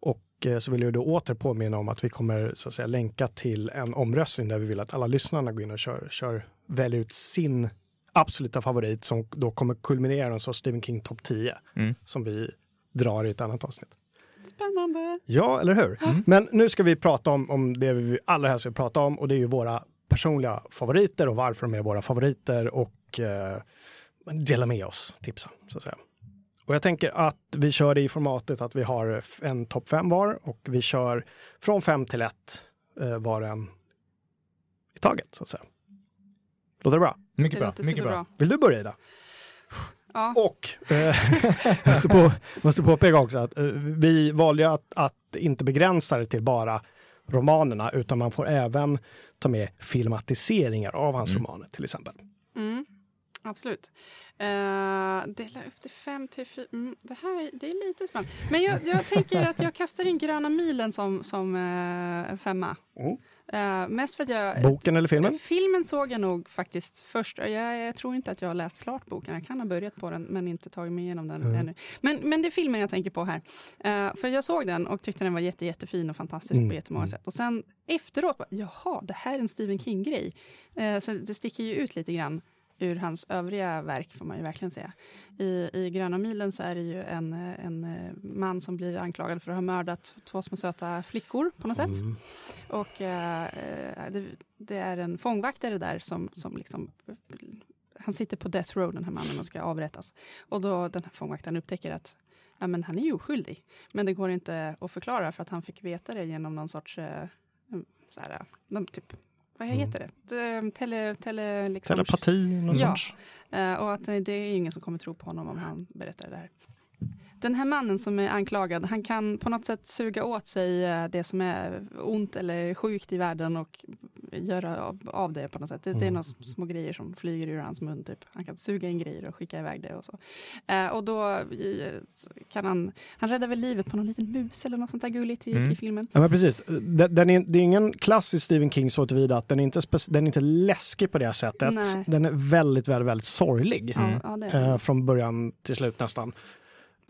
Och eh, så vill jag då åter påminna om att vi kommer så att säga länka till en omröstning där vi vill att alla lyssnarna går in och kör, kör väljer ut sin absoluta favorit som då kommer kulminera en sorts Stephen King topp 10 Mm. som vi drar i ett annat avsnitt. Spännande. Ja, eller hur? Men nu ska vi prata om, om det vi allra helst vill prata om och det är ju våra personliga favoriter och varför de är våra favoriter och eh, dela med oss, tipsa så att säga. Och jag tänker att vi kör det i formatet att vi har en topp fem var och vi kör från fem till ett eh, var en i taget så att säga. Låter det bra? Mycket Det bra. Mycket bra. Vill du börja Ida? Ja. Och eh, [LAUGHS] måste, på, måste påpeka också att eh, vi valde att, att inte begränsa det till bara romanerna utan man får även ta med filmatiseringar av hans Mm. romaner till exempel. Mm, absolut. Uh, dela upp det fem till fyra. Mm, det här det är lite spännande. Men jag, jag tänker att jag kastar in Gröna milen som, som eh, femma. Mm. Eh, mest för att jag... Boken eller filmen? Filmen såg jag nog faktiskt först. Jag, jag tror inte att jag har läst klart boken. Jag kan ha börjat på den men inte tagit mig igenom den Mm. ännu. Men, men det är filmen jag tänker på här. Eh, för jag såg den och tyckte den var jätte, jättefin och fantastisk Mm, på jättemånga mm. sätt. Och sen efteråt, bara, jaha, det här är en Stephen King-grej. Eh, så det sticker ju ut lite grann ur hans övriga verk får man ju verkligen säga. I, i Gröna milen så är det ju en, en eh, man som blir anklagad för att ha mördat två små söta flickor på något sätt. Mm. Och eh, eh, det, det är en fångvaktare där som, som liksom han sitter på death row den här mannen och ska avrättas. Och då den här fångvaktaren upptäcker att ja, men han är ju oskyldig. Men det går inte att förklara för att han fick veta det genom någon sorts eh, så här, någon typ, vad Mm. heter det? det tele, tele, liksom, Telepati, någon Ja. sorts. Eh, och att det är ingen som kommer tro på honom om han berättar det här. Den här mannen som är anklagad, han kan på något sätt suga åt sig eh, det som är ont eller sjukt i världen och göra av, det på något sätt. Det, det är Mm. några små grejer som flyger ur hans mun. Typ. Han kan suga in grejer och skicka iväg det och så. Eh, och då kan han, han räddar väl livet på någon liten mus eller något sånt där gulligt i, Mm. i filmen. Ja, men precis. Den, den är, det är ingen klassisk Stephen King så tillvida att den är inte, den är inte läskig på det sättet. Nej. Den är väldigt, väldigt, väldigt sorglig. Mm. Ja. Eh, från början till slut nästan.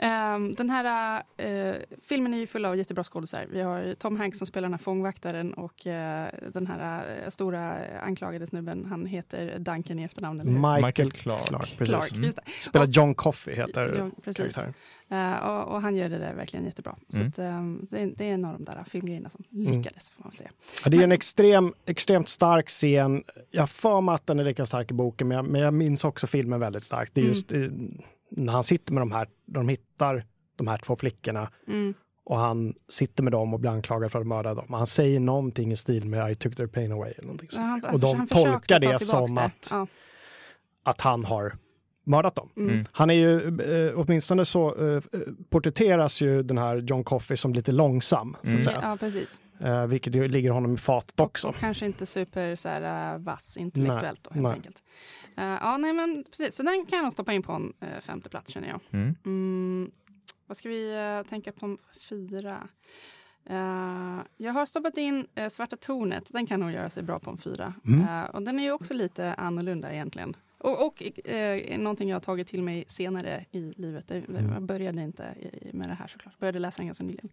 Ehm, den här eh, filmen är ju full av jättebra skådisar. Vi har Tom Hanks som spelar den här fångvaktaren och eh, den här eh, stora anklagade snubben, han heter Duncan i efternamn. Eller? Michael, Michael Clark. Clark. precis. Clark, Mm. just det. Spelar Och- John Coffey heter Ja, precis. och, och han gör det där verkligen jättebra. Så Mm. att, ehm, det, är, det är en av de där filmgrejerna som Mm. lyckades, får man säga. Ja, det är en Men- extrem, extremt stark scen. Jag har för mig att den är lika stark i boken, men jag, men jag minns också filmen väldigt starkt. Det är Mm. just eh, när han sitter med de här, de hittar de här två flickorna Mm. och han sitter med dem och blir anklagad för att mörda dem. Han säger någonting i stil med I took their pain away. Eller någonting Ja, han- och de tolkar det som det. att, Ja. att han har mördat dem. Mm. Mm. Han är ju, eh, åtminstone så eh, porträtteras ju den här John Coffey som lite långsam, så att Mm. säga. Ja, precis. Eh, vilket ju ligger honom i fatet också. Och kanske inte super så här, uh, vass intellektuellt då, helt nej. enkelt. Eh, ja, nej men precis. Så den kan jag nog stoppa in på en uh, femte plats känner jag. Mm. Mm, vad ska vi eh, tänka på fyra? Eh, jag har stoppat in eh, Svarta tornet. Den kan nog göra sig bra på en fyra. Mm. Eh, och den är ju också lite annorlunda egentligen. Och, och eh, någonting jag har tagit till mig senare i livet. Det, Mm. Jag började inte med det här såklart. Jag började läsa den ganska nyligen.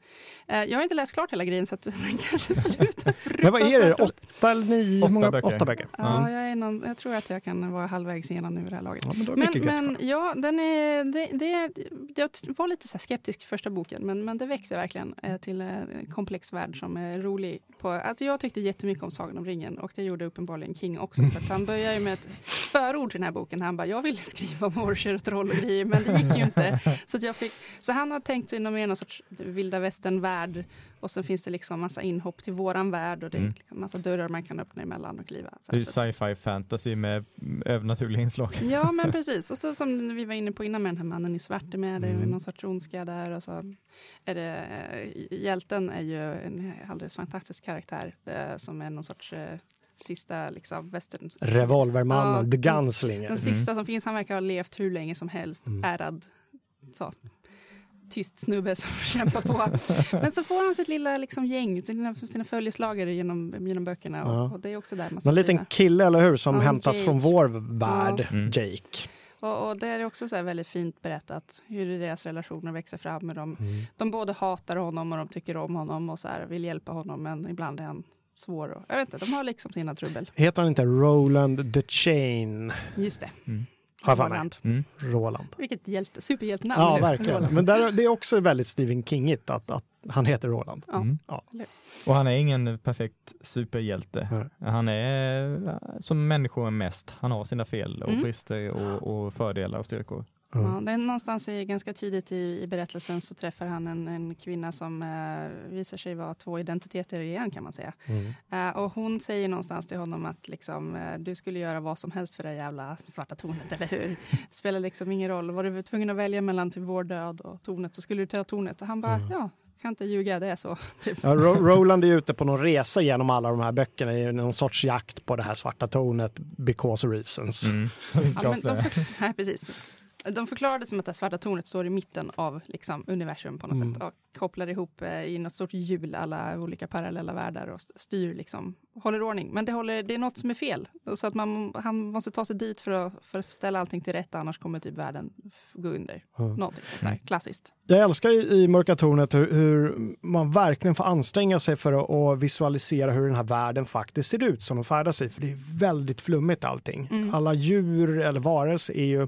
Eh, jag har inte läst klart hela grejen så att [LAUGHS] den kanske [LAUGHS] slutar Men vad är det? Åtta eller nio? Åtta många? böcker. Åtta böcker. Ja, Mm. jag, är någon, jag tror att jag kan vara halvvägs igenom nu i det här laget. Ja, men Men, men ja, den är, det, det, jag var lite så här skeptisk till första boken, men, men det växer verkligen eh, till en komplex värld som är rolig. På, alltså jag tyckte jättemycket om Sagan om ringen och det gjorde uppenbarligen King också. För att han börjar ju med ett förord till den här boken. Han bara, jag ville skriva om [LAUGHS] orcher och troll och grejer, men det gick ju inte. [LAUGHS] Så, jag fick, så han har tänkt sig någon någon sorts vilda västern-värld och sen finns det liksom massa inhopp till våran värld och det är Mm. liksom massa dörrar man kan öppna emellan och kliva. Så Det är ju sci-fi fantasy med övernaturliga inslag. [LAUGHS] Ja, men precis. Och så som vi var inne på innan med den här mannen i svart är med, det är Mm. någon sorts ondska där. Och så är det, eh, hjälten är ju en alldeles fantastisk karaktär eh, som är någon sorts eh, sista liksom västern... Revolvermannen, Ja, The den- Gunslinger. Den sista som finns, han verkar ha levt hur länge som helst, Mm. ärad. Så. Tyst snubbe som [LAUGHS] kämpar på. Men så får han sitt lilla liksom, gäng, sina, sina följeslagare genom, genom böckerna. Ja. Och, och det är också där massa Någon liten fina- kille, eller hur, som Ja, hämtas Jake. från vår värld, Mm. Jake. Och, och det är också så här väldigt fint berättat hur deras relationer växer fram. Med dem. Mm. De både hatar honom och de tycker om honom och så här, vill hjälpa honom men ibland är han svår. Och, jag vet inte, de har liksom sina trubbel. Heter han inte Roland the Chain? Just det. Mm. Har. Roland. Mm. Roland. Vilket hjälte, superhjältenamn. Ja, verkligen. Roland. Men där, det är också väldigt Stephen Kingigt att, att han heter Roland. Ja. Mm. Ja. Och han är ingen perfekt superhjälte. Nej. Han är eh, som människor mest. Han har sina fel och Mm. brister och, och fördelar och styrkor. Mm. Ja, det är någonstans i, ganska tidigt i, i berättelsen så träffar han en, en kvinna som eh, visar sig vara två identiteter igen kan man säga. Mm. Eh, och hon säger någonstans till honom att liksom, eh, du skulle göra vad som helst för det jävla svarta tornet, eller hur? Det spelar liksom ingen roll. Var du tvungen att välja mellan typ vår död och tornet så skulle du ta tornet. Och han bara, Mm. ja, kan inte ljuga, det är så. [LAUGHS] Typ. Ja, Ro- Roland är ute på någon resa genom alla de här böckerna i någon sorts jakt på det här svarta tornet because reasons. Mm. Ja, men de, [LAUGHS] nej, precis. De förklarar det som att det svarta tornet står i mitten av liksom, universum på något Mm. sätt och kopplar ihop eh, i något stort hjul alla olika parallella världar och st- styr liksom, håller ordning. Men det, håller, det är något som är fel. Så att man, han måste ta sig dit för att, för att ställa allting till rätta annars kommer typ världen gå under. Ja. Någonting sånt där, Mm. klassiskt. Jag älskar i, i Mörka tornet hur, hur man verkligen får anstränga sig för att, att visualisera hur den här världen faktiskt ser ut som de färdas i. För det är väldigt flummigt allting. Mm. Alla djur eller varelser är ju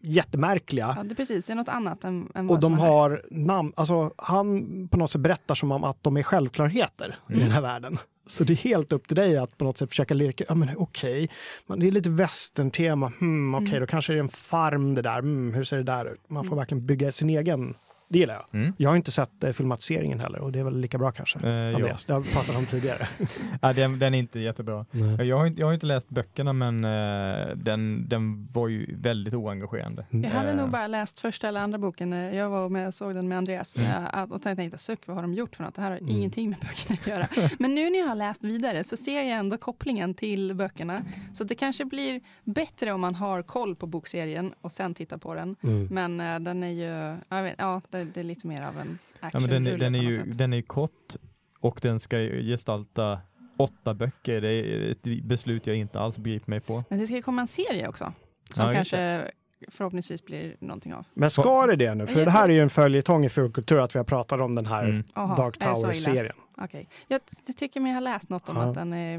jättemärkliga. Ja, det är precis, det är något annat än, än Och de är här. har namn, alltså han på något sätt berättar som om att de är självklarheter i Mm. den här världen. Så det är helt upp till dig att på något sätt försöka lirka, ja men okej, men det är lite västerntema, hmm, okej Mm. då kanske det är en farm det där, hmm, hur ser det där ut? Man får verkligen bygga sin egen, det gillar jag. Mm. Jag har inte sett eh, filmatiseringen heller och det är väl lika bra kanske. Eh, ja. Andreas, det har vi pratat om tidigare. [LAUGHS] Ja, den, den är inte jättebra. Jag har, inte- jag har inte läst böckerna men eh, den, den var ju väldigt oengagerande. Mm. Jag hade Eh, nog bara läst första eller andra boken. eh, Jag var med och såg den med Andreas Mm. eh, och tänkte, suck vad har de gjort för något? Det här har Mm. ingenting med böckerna att göra. [LAUGHS] Men nu när jag har läst vidare så ser jag ändå kopplingen till böckerna. Så det kanske blir bättre om man har koll på bokserien och sen tittar på den. Mm. Men eh, den är ju, jag vet, ja det, det är lite mer av en Ja, men den, är- actionrulle den, är ju, den är ju kort och den ska ju gestalta åtta böcker. Det är ett beslut jag inte alls begriper mig på. Men det ska ju komma en serie också. Som Ja, kanske förhoppningsvis blir någonting av. Men ska det det nu? För Ja, det här är ju en följetong i Fulkultur att vi har pratat om den här Mm. Dark? Tower-serien. Okej. Jag, jag tycker mig ha läst något om Ja. att den är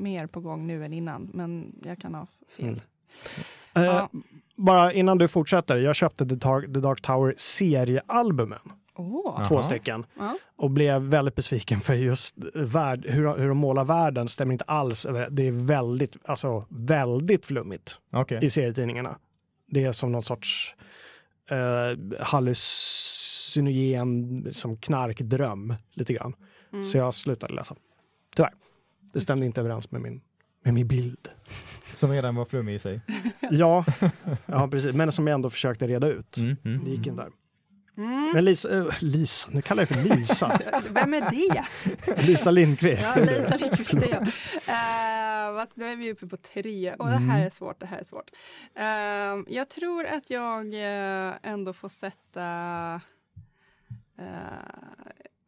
mer på gång nu än innan, men jag kan ha fel. Mm. Eh, Ja. Bara innan du fortsätter, jag köpte The Dark, The Dark Tower seriealbumen, Åh! två Jaha. stycken, Ja. och blev väldigt besviken för just värld, hur, hur de målar världen stämmer inte alls. Det är väldigt, alltså väldigt flummigt Okej. i serietidningarna. Det är som någon sorts eh, hallucinogen som knarkdröm lite grann. Mm. Så jag slutade läsa. Tyvärr. Det stämde inte överens med min, med min bild. Som redan var flummig i sig. [LAUGHS] Ja, ja, precis. Men som jag ändå försökte reda ut. Mm, mm. Det gick inte. Mm. Men Lisa, äh, Lisa, nu kallar jag för Lisa. [LAUGHS] Vem är det? Lisa Lindqvist. Ja. Lisa Lindqvist är jag. Vad- då är vi uppe på tre. Och det här Mm. är svårt, det här är svårt. Eh, jag tror att jag eh, ändå får sätta... eh,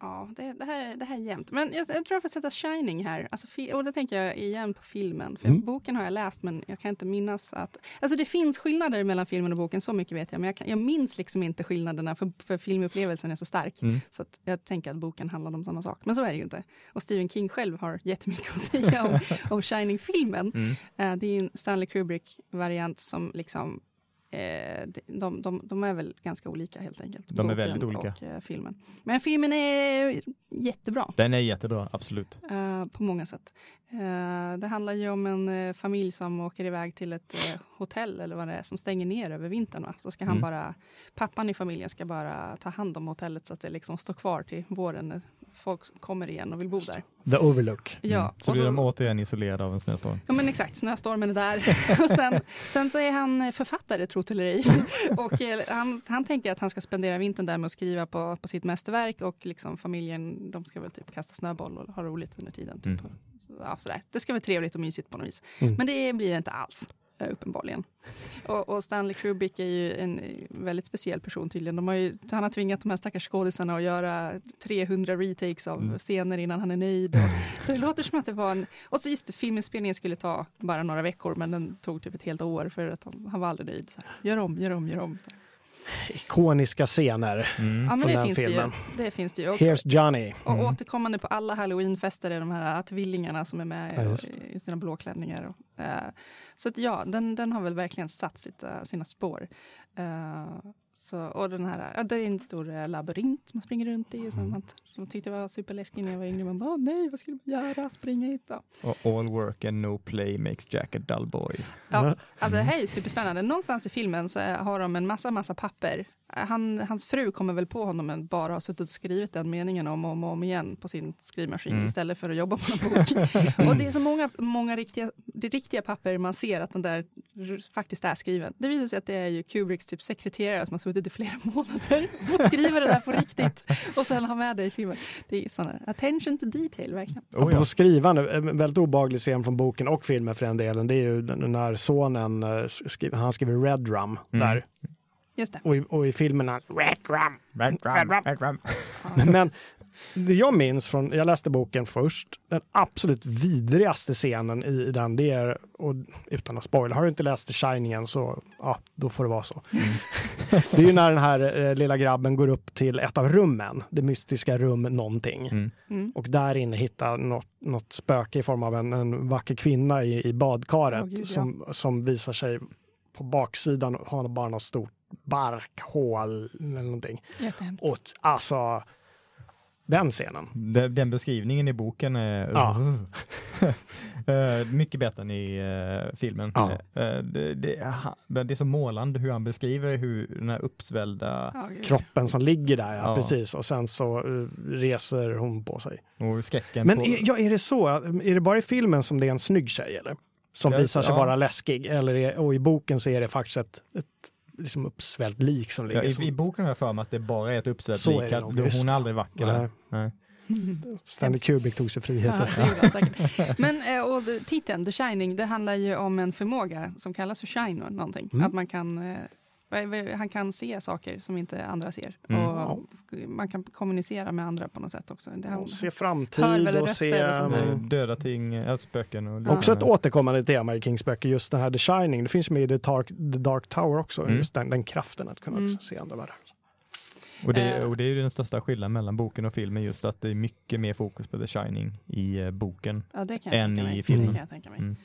ja, det, det, här, det här är jämnt. Men jag, jag tror jag får sätta Shining här. Alltså, och då tänker jag igen på filmen. För Mm. Boken har jag läst, men jag kan inte minnas att... Alltså det finns skillnader mellan filmen och boken, så mycket vet jag. Men jag, kan, jag minns liksom inte skillnaderna, för, för filmupplevelsen är så stark. Mm. Så att jag tänker att boken handlar om samma sak. Men så är det ju inte. Och Stephen King själv har jättemycket att säga om, [LAUGHS] om Shining-filmen. Mm. Eh, det är en Stanley Kubrick-variant som liksom eh, de, de, de, är väl ganska olika helt enkelt. De är väldigt olika. Och eh, filmen. Men filmen är jättebra Den är jättebra, absolut. eh, på många sätt. Eh, det handlar ju om en eh, familj som åker iväg till ett eh, hotell eller vad det är som stänger ner över vintern. Va? Så ska han Mm. bara, pappan i familjen ska bara ta hand om hotellet så att det liksom står kvar till våren när folk kommer igen och vill bo där. The Overlook. Ja, Mm. Så blir de återigen isolerade av en snöstorm. Ja men exakt, snöstormen är där. [LAUGHS] och sen, sen så är han författare, trot eller ej. [LAUGHS] och han, han tänker att han ska spendera vintern där med att skriva på, på sitt mästerverk och liksom familjen, de ska väl typ kasta snöboll och ha roligt under tiden. Typ. Mm. Ja, sådär. Det ska vara trevligt och mysigt på något vis. Mm. Men det blir det inte alls. eh, Uppenbarligen. Och, och Stanley Kubrick är ju en eh, väldigt speciell person tydligen. De har ju, han har tvingat de här stackars skådisarna att göra 300 retakes av Mm. scener innan han är nöjd. Och, [LAUGHS] så det låter som att det var en... Och så just det, filminspelningen skulle ta bara några veckor men den tog typ ett helt år för att han, han var aldrig nöjd. Så här, gör om, gör om, gör om. Så här. Ikoniska scener Mm. Ja men från det den finns filmen. det ju. Det finns det ju. Och, Here's Johnny. och Mm. återkommande på alla halloweenfester är de här tvillingarna som är med Ja, i sina blå klänningar. Och, eh, så att ja, den, den har väl verkligen satt sitt, eh, sina spår. Eh, så, och den här, ja, det är en stor eh, labyrint man springer runt i som man som jag tyckte var superläskig när jag var yngre. Man bara, "Åh, nej, vad skulle man göra? Springa hit då? Och all work and no play makes Jack a dull boy. Ja, alltså här är superspännande. Någonstans i filmen så har de en massa, massa papper. Eh, Han, hans fru kommer väl på honom men bara har suttit och skrivit den meningen om och om, om igen på sin skrivmaskin Mm. istället för att jobba på en [LAUGHS] bok. och det är så många, många riktiga, det riktiga papper man ser att den där faktiskt är skriven. Det visar sig att det är ju Kubricks typ sekreterare som har suttit i flera [LAUGHS] månader och skriva det där på riktigt och sen ha med det i filmen. Det är sådana attention to detail verkligen. Oh, På ja. skrivande, en väldigt obehaglig scen från boken och filmen för den delen, det är ju den- när sonen, eh, skriver, han skriver Red Rum Mm. där. Just det. Och i, och i filmen är Red Rum. Ram, ram, ram, ram. [LAUGHS] Men det jag minns från, jag läste boken först, den absolut vidrigaste scenen i, i den, det är, och utan att spoila, har du inte läst The Shining än så, ja, då får det vara så. [LAUGHS] det är ju när den här eh, lilla grabben går upp till ett av rummen, det mystiska rum någonting. Mm. Mm. Och där inne hittar något, något spöke i form av en, en vacker kvinna i, i badkaret Åh, gud, ja. som, som visar sig på baksidan ha bara något stort barkhål eller någonting. Och alltså, den scenen. Den, den beskrivningen i boken är Ja. [LAUGHS] Eh, mycket bättre än i eh, filmen. Ja. Eh, det, det, det är så målande hur han beskriver hur den här uppsvällda Ja. Kroppen som ligger där, ja, Ja. precis. Och sen så reser hon på sig. och skräcken Men på... är, ja, är det så? Är det bara i filmen som det är en snygg tjej eller? Som visar sig ja. vara läskig? Eller är, och i boken så är det faktiskt ett, ett liksom uppsvällt lik som ligger Ja, som... i, I boken har jag för mig att det bara är ett uppsvällt Så är lik, det att nog, just hon är aldrig vacker Nej. där. Nej. Stanley. Kubrick tog sig Ja, friheter. säkert. Men eh, och titeln, The Shining, det handlar ju om en förmåga som kallas för shine någonting. Mm. Att man kan, eh, han kan se saker som inte andra ser. Mm. Och man kan kommunicera med andra på något sätt också. Det, Och se framtid Hör väl och se... och sånt där. mm, Döda ting, spöken och Ja. Också ett återkommande tema i Kings böcker, just det här The Shining. Det finns med i The Dark, The Dark Tower också, Mm. just den, den kraften att kunna Mm. också se andra världar. Och det, Eh. och det är ju den största skillnaden mellan boken och filmen, just att det är mycket mer fokus på The Shining i eh, boken. ja, det kan jag än tänka i filmen. Det kan jag tänka mig. Mm.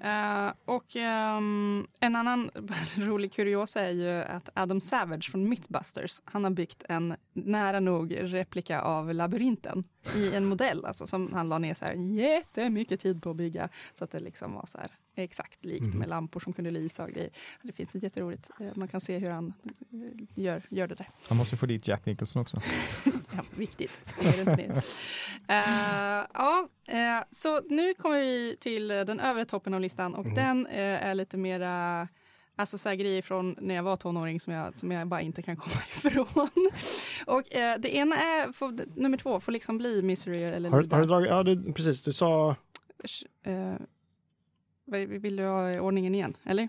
Eh, och um, en annan [LAUGHS] rolig kuriosa är ju att Adam Savage från Mythbusters, han har byggt en nära nog replika av labyrinten. i en modell alltså, som han la ner så här jättemycket tid på att bygga så att det liksom var så här exakt likt Mm. med lampor som kunde lysa och grejer. Det finns ett jätteroligt, eh, man kan se hur han eh, gör, gör det där. Han måste få dit Jack Nicholson också. [LAUGHS] Ja, viktigt, spela inte ner. Eh, ja, eh, så nu kommer vi till den övre toppen av listan och Mm. den eh, är lite mera Alltså så här grejer från när jag var tonåring som jag, som jag bara inte kan komma [LAUGHS] ifrån. Och eh, det ena är, får, nummer två får liksom bli Misery eller Har, har du dragit, ja du, precis, du sa Eh, vill du ha ordningen igen, eller?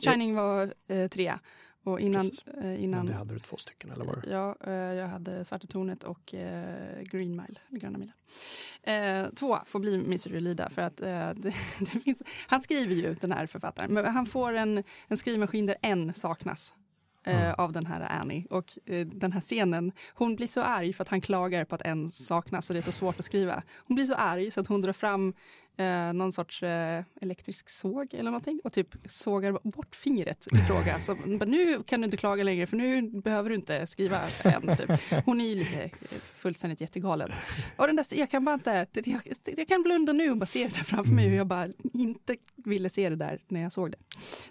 Shining var eh, trea. Och innan... Eh, innan det hade du två stycken eller var det? Ja, eh, jag hade Svarta tornet och eh, Green Mile, Gröna milen. Eh, två får bli Misery Lida för att eh, [LAUGHS] det, det finns, han skriver ju den här författaren, men han får en, en skrivmaskin där en saknas. Mm. av den här Annie. Och eh, den här scenen, hon blir så arg för att han klagar på att en saknas och det är så svårt att skriva. Hon blir så arg så att hon drar fram eh, någon sorts eh, elektrisk såg eller någonting och typ sågar bort fingret i fråga. Så, "Men nu kan du inte klaga längre för nu behöver du inte skriva än. Typ. Hon är ju lite fullständigt jättegalen. Och den där, jag kan bara inte, jag, jag kan blunda nu och bara se det där framför mig hur jag bara inte ville se det där när jag såg det.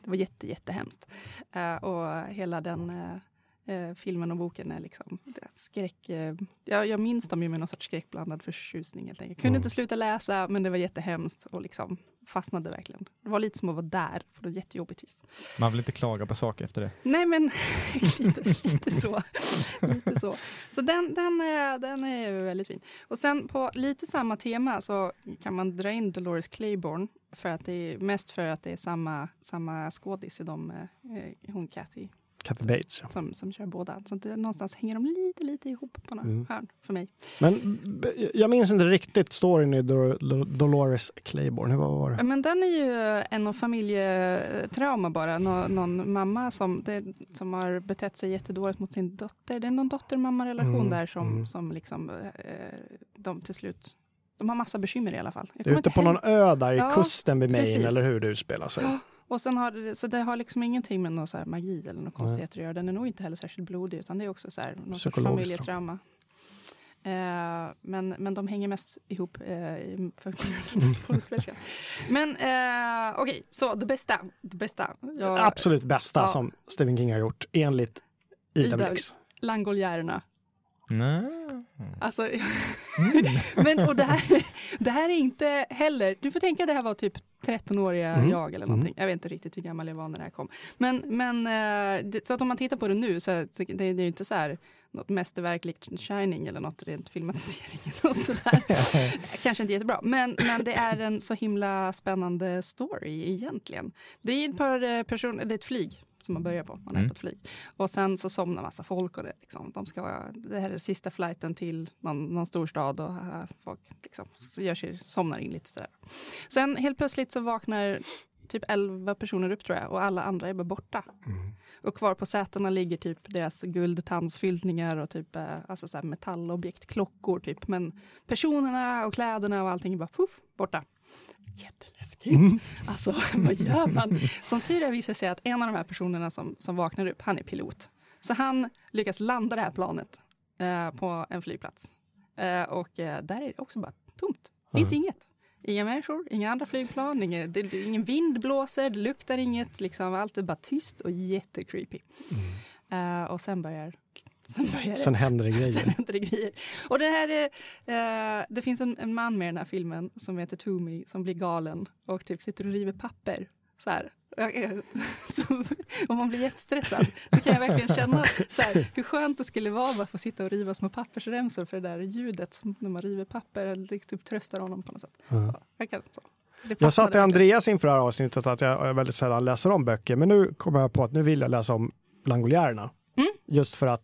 Det var jätte, jättehemskt. Eh, och hela den eh, eh, filmen och boken är liksom skräck. eh, jag, jag minns dem ju med någon sorts skräckblandad förtjusning helt enkelt. Kunde Mm. inte sluta läsa men det var jättehemskt och liksom fastnade verkligen. Det var lite som att vara där på något jättejobbigt vis. Man vill inte klaga på saker efter det. Nej men [LAUGHS] [LAUGHS] lite, lite så. lite så. Så den, den, är, den är väldigt fin. Och sen på lite samma tema så kan man dra in Dolores Claiborne. För att det är, mest för att det är samma, samma skådis i de, eh, hon Kathy Kathy Bates. Ja. som, som kör båda. Så det, någonstans hänger de lite, lite ihop på några Mm. hörn för mig. Men jag minns inte riktigt storyn i Dor- Dor- Dolores Claiborne. Hur var det? Men den är ju en familjetrauma bara. Nå, någon mamma som, det, som har betett sig jättedåligt mot sin dotter. Det är någon dotter-mamma-relation Mm, där som, mm. som liksom, eh, de till slut de har massa bekymmer i alla fall. Jag ute på hem- någon ö där i Ja, kusten vid Maine, eller hur det utspelar sig. Ja, och sen har det, så det har liksom ingenting med någon så här magi eller något konstigheter att göra. Den är nog inte heller särskilt blodig utan det är också så här, någon sorts familjetrauma. Eh, men, men de hänger mest ihop eh, i. [LAUGHS] [LAUGHS] Men eh, okej, så det bästa. Det bästa. Jag, Absolut bästa Ja. som Stephen King har gjort, enligt Ida Ida Blix. Langoljärerna. Nej. Alltså, [LAUGHS] Mm. men och det här, det här är inte heller, du får tänka det här var typ 13-åriga Mm. jag eller någonting. Jag vet inte riktigt hur gammal jag var när det här kom. Men, men eh, så att om man tittar på det nu så är det, det är ju inte så här något mästerverk likt Shining eller något rent filmatisering eller sådär. [LAUGHS] Kanske inte jättebra, men, men det är en så himla spännande story egentligen. Det är ett par eh, personer, det är ett flyg som man börjar på, man är Mm. på ett flyg. Och sen så somnar massa folk och det, liksom, de ska, det här är sista flighten till någon, någon storstad och folk liksom, gör sig, somnar in lite sådär. Sen helt plötsligt så vaknar typ 11 personer upp tror jag och alla andra är bara borta. Mm. Och kvar på sätena ligger typ deras guldtandsfyllningar och typ eh, alltså så metallobjekt, klockor typ. Men personerna och kläderna och allting är bara puff, borta. Jätteläskigt. Mm. Alltså [LAUGHS] vad gör man? Som tur är visar sig att en av de här personerna som, som vaknar upp, han är pilot. Så han lyckas landa det här planet eh, på en flygplats. Eh, och eh, där är det också bara tomt. Finns Mm. inget. Inga människor, inga andra flygplan, inga, det, ingen vind blåser, det luktar inget. Liksom, allt är bara tyst och jättecreepy. Eh, och sen börjar, sen börjar det. Sen händer det Sen grejer. händer det grejer. Och det här är, eh, det finns en, en man med i den här filmen som heter Toomey som blir galen och typ sitter och river papper. Så här. [LAUGHS] Om man blir jättestressad så kan jag verkligen känna så här, hur skönt det skulle vara att bara få sitta och riva små pappersremsor för det där ljudet när man river papper. Det typ tröstar honom på något sätt. Ja, jag, kan, så. Jag sa till. Andreas inför det här avsnittet att jag väldigt sällan läser om böcker, men nu kommer jag på att nu vill jag läsa om Langoljärerna. Mm. Just för att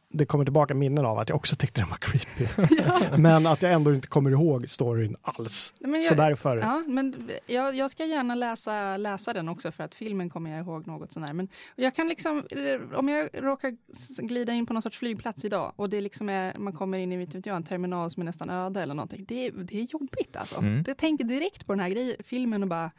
det kommer tillbaka minnen av att jag också tyckte den var creepy. [LAUGHS] Ja. men att jag ändå inte kommer ihåg storyn alls. Men Så jag, därför. Ja, men jag, jag ska gärna läsa, läsa den också för att filmen kommer jag ihåg något sånär. Men jag kan liksom, om jag råkar glida in på någon sorts flygplats idag och det liksom är, man kommer in i vet jag, en terminal som är nästan öde eller någonting. Det, är- det är jobbigt alltså. Mm. Jag tänker direkt på den här grejen, filmen och bara,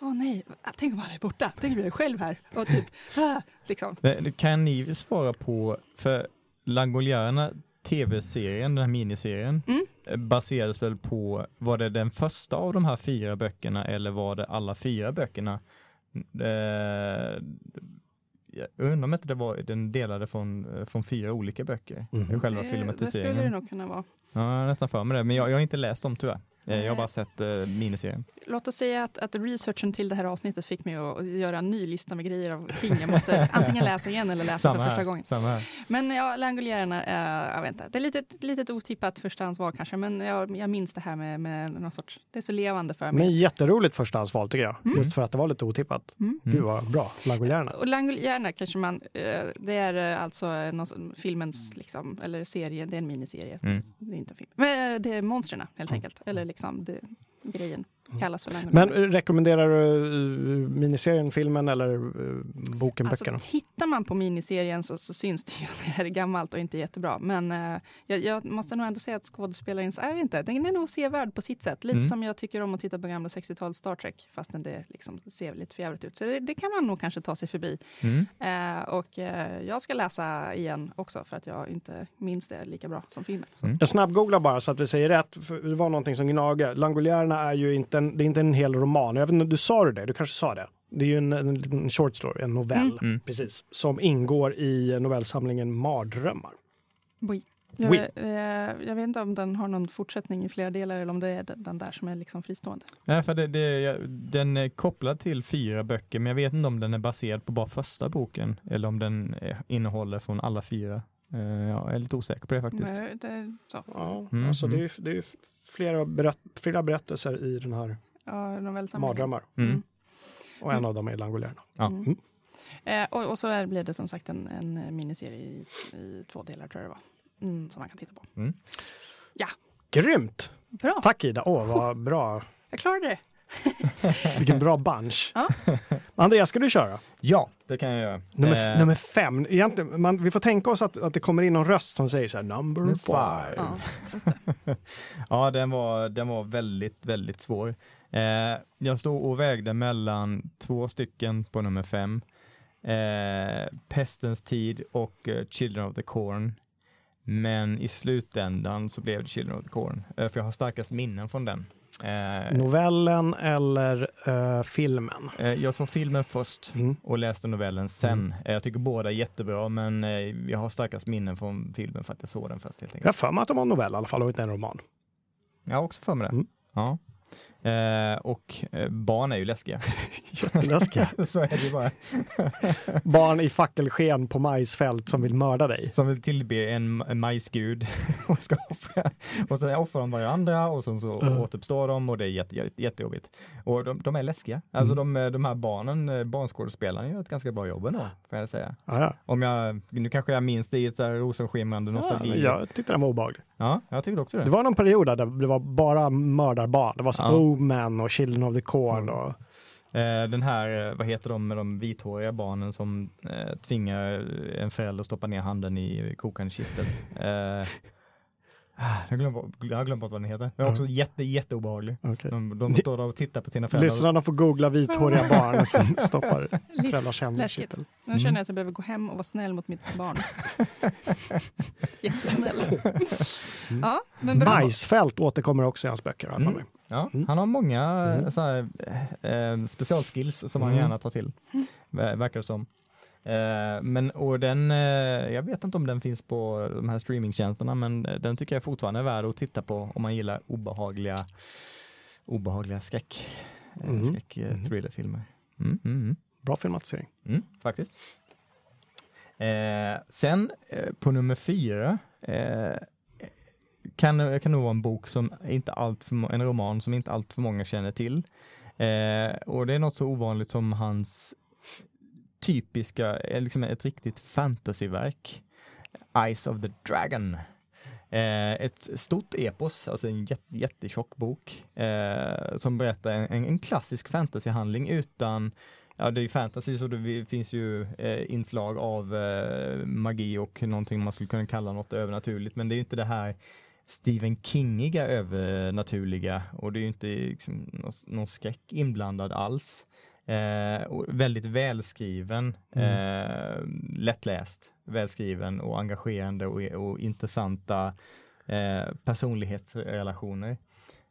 åh nej, tänk om alla är borta, tänk om jag är själv här. Och typ, [LAUGHS] ah, liksom. Kan ni svara på, för Langoljärerna tv-serien, den här miniserien, Mm. eh, baserades väl på, var det den första av de här fyra böckerna eller var det alla fyra böckerna? Eh, jag undrar om inte det var den delade från, eh, från fyra olika böcker, Mhm. själva Det, det skulle det filmatiseringen. nog kunna vara. Ja, jag nästan för mig det, men jag, jag har inte läst dem tyvärr. Eh, Jag har Nej. bara sett eh, miniserien. Låt oss säga att, att researchen till det här avsnittet fick mig att göra en ny lista med grejer av King. Jag måste [LAUGHS] antingen läsa igen eller läsa för första här, gången. samma här. Men ja, Langoliärerna, eh, jag vet inte. Det är lite, litet otippat förstahandsval kanske, men jag, jag minns det här med, med någon sorts, det är så levande för Men mig. jätteroligt förstahandsval tycker jag. Mm. Just för att det var lite otippat. Mm. Gud vad bra. Langoliärerna. Och Langoliärerna kanske man, eh, det är eh, alltså eh, någon, filmens, liksom, eller serie, det är en miniserie. Mm. Det är inte en film. Men eh, det är monstren helt enkelt, eller liksom Liksom, det, grejen kallas för Men Langoliärerna. eh, rekommenderar du eh, miniserien, filmen eller eh, boken, Alltså, böckerna? tittar man på miniserien så, så syns det ju [LAUGHS] att det här är gammalt och inte jättebra. Men eh, jag, jag måste nog ändå säga att skådespelaren, jag vet inte, den är nog sevärd på sitt sätt. Lite Mm. som jag tycker om att titta på gamla 60-tals Star Trek, fastän det liksom ser lite förjävligt ut. Så det, det kan man nog kanske ta sig förbi. Mm. Eh, och eh, jag ska läsa igen också för att jag inte minns det lika bra som filmen. Mm. Jag snabbgooglar bara så att vi säger rätt. För det var någonting som gnager. Langoliärerna är ju inte en, det är inte en hel roman. Jag vet inte, du sa du det? Du kanske sa det? Det är ju en, en liten short story, en novell, Mm. Mm. precis, som ingår i novellsamlingen Mardrömmar. Oui. Jag, eh, jag vet inte om den har någon fortsättning i flera delar eller om det är den- där som är liksom fristående. Nej, för det, det, den är kopplad till fyra böcker, men jag vet inte om den är baserad på bara första boken eller om den eh, innehåller från alla fyra. Eh, Jag är lite osäker på det faktiskt. Men det, så. Ja, Mm, alltså det är, mm. det är flera, berätt, flera berättelser i den här Ja. Mardrömmar. Mm. Och en av dem är Langoliärerna. Ja. Mm. Eh, och, och så är, blir det som sagt en, en miniserie i, i två delar tror jag det var. Mm, som man kan titta på. Grymt! Bra, Tack Ida! Åh, vad bra. jag klarade det. [LAUGHS] Vilken bra bunch. Ja. Andreas, ska du köra? Ja, det kan jag göra. Nummer, Eh, nummer fem. Egentligen, man, vi får tänka oss att, att det kommer in någon röst som säger så här, number five. five. Ja, det. [LAUGHS] Ja, den var, den var väldigt, väldigt svår. Eh, jag stod och vägde mellan två stycken på nummer fem. Eh, Pestens tid och eh, Children of the Corn. Men i slutändan så blev det Children of the Corn, eh, för jag har starkast minnen från den. Eh, Novellen eller eh, filmen? eh, jag såg filmen först Mm. och läste novellen sen. Mm. Eh, Jag tycker båda är jättebra, men eh, jag har starkast minnen från filmen för att jag såg den först helt Jag enkelt. har för mig att det var en novell i alla fall och inte en roman. Jag har också för mig det. Mm. Ja. Eh, och eh, barn är ju läskiga. [LAUGHS] Jätteläskiga. [LAUGHS] så är det bara. [LAUGHS] Barn i fackelsken på majsfält som vill mörda dig. Som vill tillbe en, en majsgud och ska offra. Och sen offrar de varandra och sen så Mm. återuppstår de och det är jätte, jätte, jättejobbigt. Och de, de är läskiga. Alltså Mm. de, de här barnen, eh, barnskådespelarna gör ett ganska bra jobb ändå, får jag säga. Ja, ja. Om jag, nu kanske jag minns det i ett rosenskimrande Ja, nostalgi. jag tyckte den var obehaglig. ja, jag tyckte också det. Det var någon period där det var bara mördarbarn. Det var så Ja. Omen och Children of the Corn. Mm. Och, Eh, den här, eh, vad heter de med de vithåriga barnen som eh, tvingar en förälder att stoppa ner handen i kokande kittel. Eh, jag glömde bort- jag har glömt bort vad den heter. Den är också jätte, jätteobehaglig. okay. De, de står där och tittar på sina föräldrar. Lyssnarna får googla vithåriga barn som [LAUGHS] stoppar föräldrars händer i läskigt. kittel. Nu Mm. känner jag att jag behöver gå hem och vara snäll mot mitt barn. [LAUGHS] Jättesnäll. Ja, men bra. Majsfält återkommer också i hans böcker. har Mm. mig. Ja, Mm. Han har många Mm. mm. så här, eh, specialskills som han Mm. gärna tar till, ver- verkar det som. Eh, men och den, eh, jag vet inte om den finns på de här streamingtjänsterna, men eh, den tycker jag fortfarande är värd att titta på om man gillar obehagliga, obehagliga skräck, eh, Mm. skräck eh, Mm. thrillerfilmer. Mm, mm. Bra filmatisering. Mm, faktiskt. Eh, sen eh, på nummer fyra eh, kan, kan nog vara en bok som inte allt för, en roman som inte allt för många känner till. Och det är något så ovanligt som hans typiska, eh, liksom ett riktigt fantasyverk. Eyes of the Dragon. Eh, ett stort epos, alltså en jätt, jättetjock bok eh, som berättar en, en, klassisk fantasyhandling utan Ja, det är ju fantasy så det finns ju eh, inslag av eh, magi och någonting man skulle kunna kalla något övernaturligt, men det är ju inte det här Stephen Kingiga övernaturliga och det är ju inte liksom, någon, någon skräck inblandad alls. Eh, väldigt välskriven, eh, lättläst, välskriven och engagerande och, och intressanta eh, personlighetsrelationer.